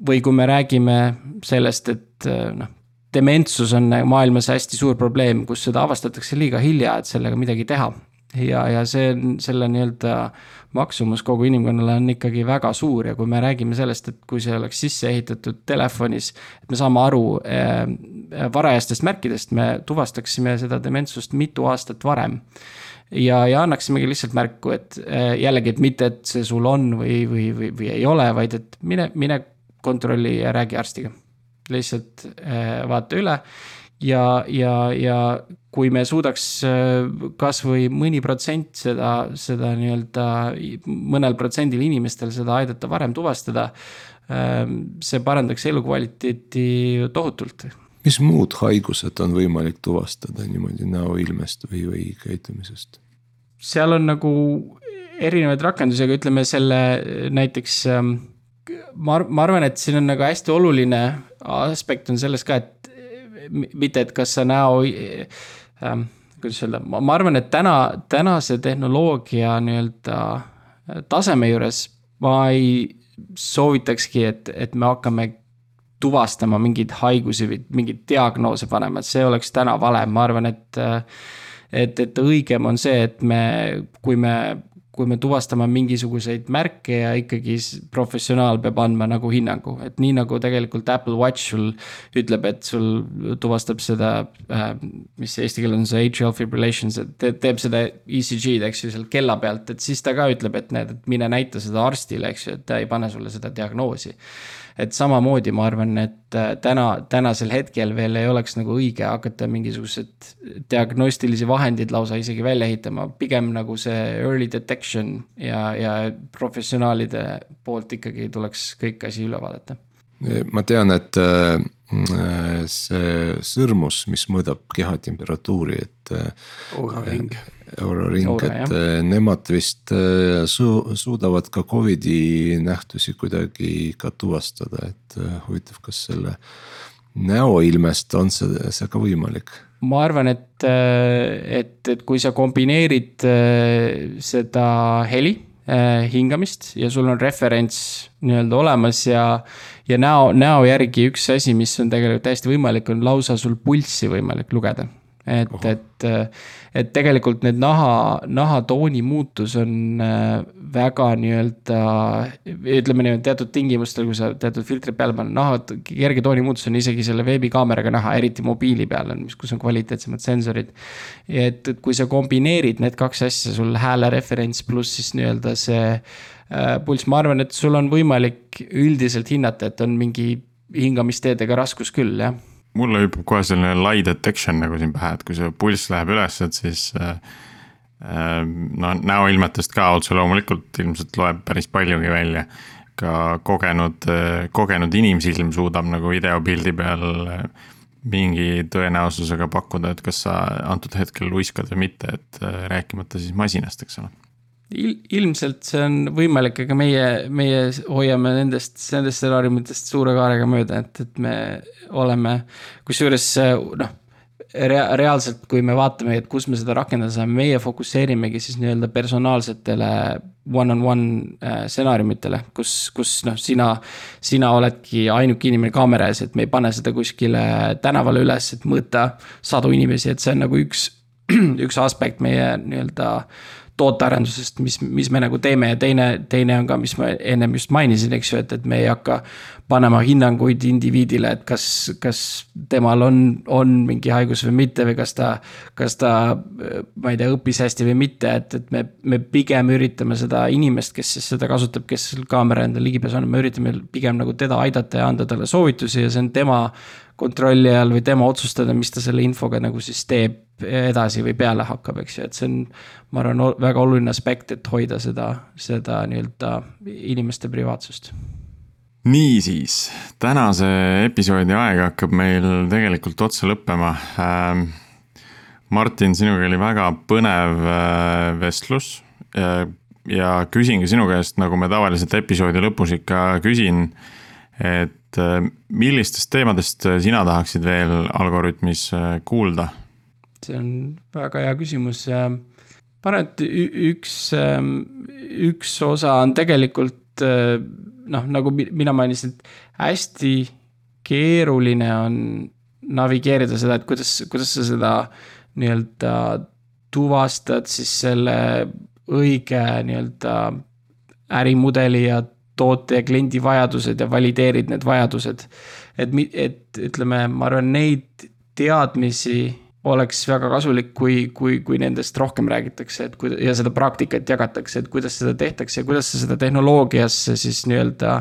[SPEAKER 4] või kui me räägime sellest, et noh, dementsus on maailmas hästi suur probleem, kus seda avastatakse liiga hilja, et sellega midagi teha. ja, ja see selle nii-öelda maksumus kogu inimkonnale on ikkagi väga suur ja kui me räägime sellest, et kui see oleks sisse ehitatud telefonis, et me saame aru äh, varajastest märkidest, me tuvastaksime seda dementsust mitu aastat varem ja, ja annaksimegi lihtsalt märku, et äh, jällegi, et mitte, et see sul on või, või, või, või ei ole, vaid et mine, mine kontrolli ja räägi arstiga lihtsalt äh, vaata üle. ja, ja, ja kui me suudaks äh, kasvõi mõni protsent seda, seda nii-öelda mõnel protsendil inimestel seda aidata varem tuvastada. Ähm, see parandaks elukvaliteeti tohutult
[SPEAKER 1] mis muud haigused on võimalik tuvastada niimoodi näoilmest või, või käitumisest?
[SPEAKER 4] seal on nagu erinevaid rakendusi, aga ütleme selle näiteks ähm, ma, ma arvan, et siin on nagu hästi oluline aspekt on selles ka, et mitte, et kas sa näo ähm,, kuidas öelda, ma arvan, et täna, tänase tehnoloogia nii-öelda taseme juures ma ei soovitakski, et, et me hakkame tuvastama mingeid haigusi või mingeid diagnoose panema, et see oleks täna vale, ma arvan, et et, et õigem on see, et me, kui me kui me tuvastame mingisuguseid märke ja ikkagi professionaal peab andma nagu hinnangu, et nii nagu tegelikult Apple Watch sul ütleb, et sul tuvastab seda äh,, mis eesti keel on see atrial fibrillation, see teeb seda ECG-d, eks ju, seal kella pealt, et siis ta ka ütleb, et näed, et mine näita seda arstile, eks ju, et ta ei pane sulle seda diagnoosi et samamoodi ma arvan, et äh, täna, tänasel hetkel veel ei oleks nagu õige hakata mingisugused diagnostilisi vahendeid lausa isegi välja ehitama, pigem nagu see early detection ja, ja professionaalide poolt ikkagi tuleks kõik asi üle vaadata.
[SPEAKER 1] Ma tean, et äh, see sõrmus, mis mõõdab kehatemperatuuri, et.
[SPEAKER 3] auraring
[SPEAKER 1] euroring, et nemad vist su-, suudavad ka Covidi nähtusi kuidagi ka tuvastada, et huvitav, kas selle näoilmest on see, see ka võimalik?
[SPEAKER 4] ma arvan, et, et, et kui sa kombineerid seda heli hingamist ja sul on referents nii-öelda olemas ja, ja näo, näo järgi üks asi, mis on tegelikult täiesti võimalik, on lausa sul pulssi võimalik lugeda et, et, et tegelikult need naha, nahatooni muutus on äh, väga nii-öelda, ütleme niimoodi teatud tingimustel, kui sa teatud filtrid peale paned, naha kerge tooni muutus on isegi selle veebikaameraga näha, eriti mobiili peal on, mis, kus on kvaliteetsemad sensorid. et, et kui sa kombineerid need kaks asja, sul hääle referents pluss siis nii-öelda see äh, pulss, ma arvan, et sul on võimalik üldiselt hinnata, et on mingi hingamisteedega raskus küll, jah
[SPEAKER 2] mulle hüppab kohe selline lie detection nagu siin pähe, et kui see pulss läheb üles, et siis äh, äh, no näoilmetest ka otse loomulikult ilmselt loeb päris paljugi välja. ka kogenud, äh, kogenud inimsilm suudab nagu videopildi peal mingi tõenäosusega pakkuda, et kas sa antud hetkel luiskad või mitte, et rääkimata siis masinast, eks ole
[SPEAKER 4] Il, ilmselt see on võimalik, aga meie, meie hoiame nendest, nendest stsenaariumitest suure kaarega mööda, et, et me oleme, kusjuures noh rea-, reaalselt, kui me vaatame, et kus me seda rakendada saame, meie fokusseerimegi siis nii-öelda personaalsetele one-on-one äh, stsenaariumitele, kus, kus noh, sina, sina oledki ainuke inimene kaamera ees, et me ei pane seda kuskile tänavale üles, et mõõta sadu inimesi, et see on nagu üks, üks aspekt meie nii-öelda tootearendusest, mis, mis me nagu teeme ja teine, teine on ka, mis ma ennem just mainisin, eks ju, et, et me ei hakka panema hinnanguid indiviidile, et kas, kas temal on, on mingi haigus või mitte või kas ta, kas ta, ma ei tea, õppis hästi või mitte, et, et me, me pigem üritame seda inimest, kes siis seda kasutab, kes kaamera enda ligipääs on, me üritame pigem nagu teda aidata ja anda talle soovitusi ja see on tema kontrolli all või tema otsustada, mis ta selle infoga nagu siis teeb edasi või peale hakkab, eks ju, et see on. ma arvan, väga oluline aspekt, et hoida seda, seda nii-öelda inimeste privaatsust
[SPEAKER 2] niisiis, tänase episoodi aeg hakkab meil tegelikult otsa lõppema ähm,. Martin, sinuga oli väga põnev äh, vestlus äh, ja küsingi sinu käest, nagu me tavaliselt episoodi lõpus ikka küsin. et äh, millistest teemadest sina tahaksid veel Algorütmis kuulda?
[SPEAKER 4] See on väga hea küsimus. ma arvan, et üks, ähm, üks osa on tegelikult noh, nagu mina mainisin, et hästi keeruline on navigeerida seda, et kuidas, kuidas sa seda nii-öelda tuvastad siis selle õige nii-öelda ärimudeli ja toote ja kliendi vajadused ja valideerid need vajadused. et, et ütleme, ma arvan, neid teadmisi oleks väga kasulik, kui, kui, kui nendest rohkem räägitakse, et kui ja seda praktikat jagatakse, et kuidas seda tehtakse ja kuidas sa seda tehnoloogiasse siis nii-öelda.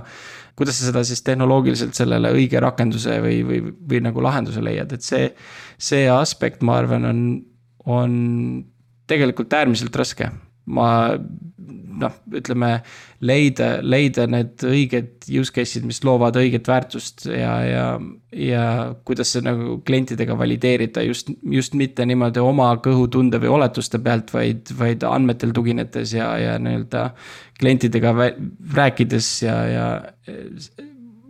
[SPEAKER 4] kuidas sa seda siis tehnoloogiliselt sellele õige rakenduse või, või, või nagu lahenduse leiad, et see, see aspekt, ma arvan, on, on tegelikult äärmiselt raske ma noh, ütleme leida, leida need õiged use case'id, mis loovad õiget väärtust ja, ja, ja kuidas see nagu klientidega valideerida just, just mitte niimoodi oma kõhutunde või oletuste pealt, vaid, vaid andmetel tuginedes ja, ja nii-öelda klientidega rääkides ja, ja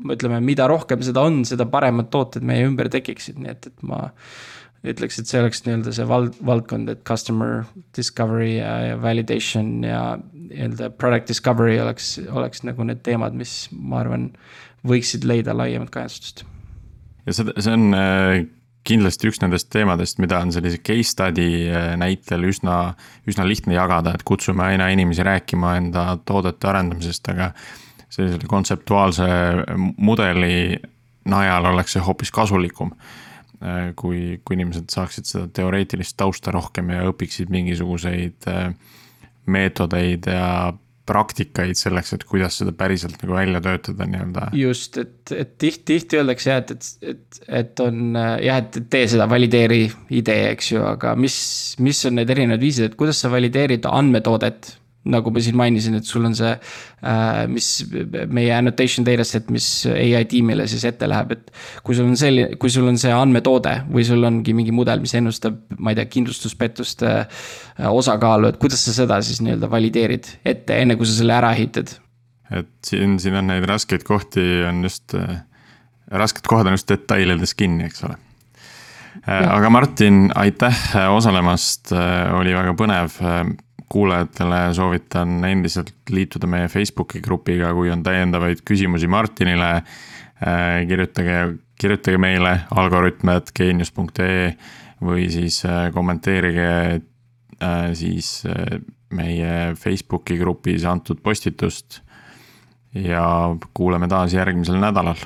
[SPEAKER 4] ütleme, mida rohkem seda on, seda paremad tooted meie ümber tekiksid, nii et, et ma ütleks, et see oleks nii-öelda see vald, valdkond, et customer discovery ja, ja validation ja nii-öelda product discovery oleks, oleks nagu need teemad, mis ma arvan, võiksid leida laiemat kajastust.
[SPEAKER 2] ja see, see on äh, kindlasti üks nendest teemadest, mida on sellise case study äh, näitel üsna, üsna lihtne jagada, et kutsume aina inimesi rääkima enda toodete arendamisest, aga sellisele kontseptuaalse mudeli najal oleks see hoopis kasulikum Äh, kui, kui inimesed saaksid seda teoreetilist tausta rohkem ja õpiksid mingisuguseid äh, meetodeid ja praktikaid selleks, et kuidas seda päriselt nagu välja töötada nii-öelda.
[SPEAKER 4] just, et, et tihti, tihti öeldakse jah, et, et, et, et on äh, jah, et tee seda, valideeri idee, eks ju, aga mis, mis on need erinevad viisid, et kuidas sa valideerid andmetoodet nagu ma siin mainisin, et sul on see äh,, mis meie annotation dataset, mis ai tiimile siis ette läheb, et. kui sul on selline, kui sul on see andmetoode või sul ongi mingi mudel, mis ennustab, ma ei tea, kindlustuspettuste äh, osakaalu, et kuidas sa seda siis nii-öelda valideerid ette, enne kui sa selle ära ehitad?
[SPEAKER 2] et siin, siin on neid raskeid kohti on just äh,, rasked kohad on just detailides kinni, eks ole äh,. aga Martin, aitäh osalemast, oli väga põnev kuulajatele soovitan endiselt liituda meie Facebooki grupiga, kui on täiendavaid küsimusi Martinile. Äh, kirjutage, kirjutage meile algoritm.geenius.ee või siis äh, kommenteerige äh, siis meie Facebooki grupis antud postitust. ja kuuleme taas järgmisel nädalal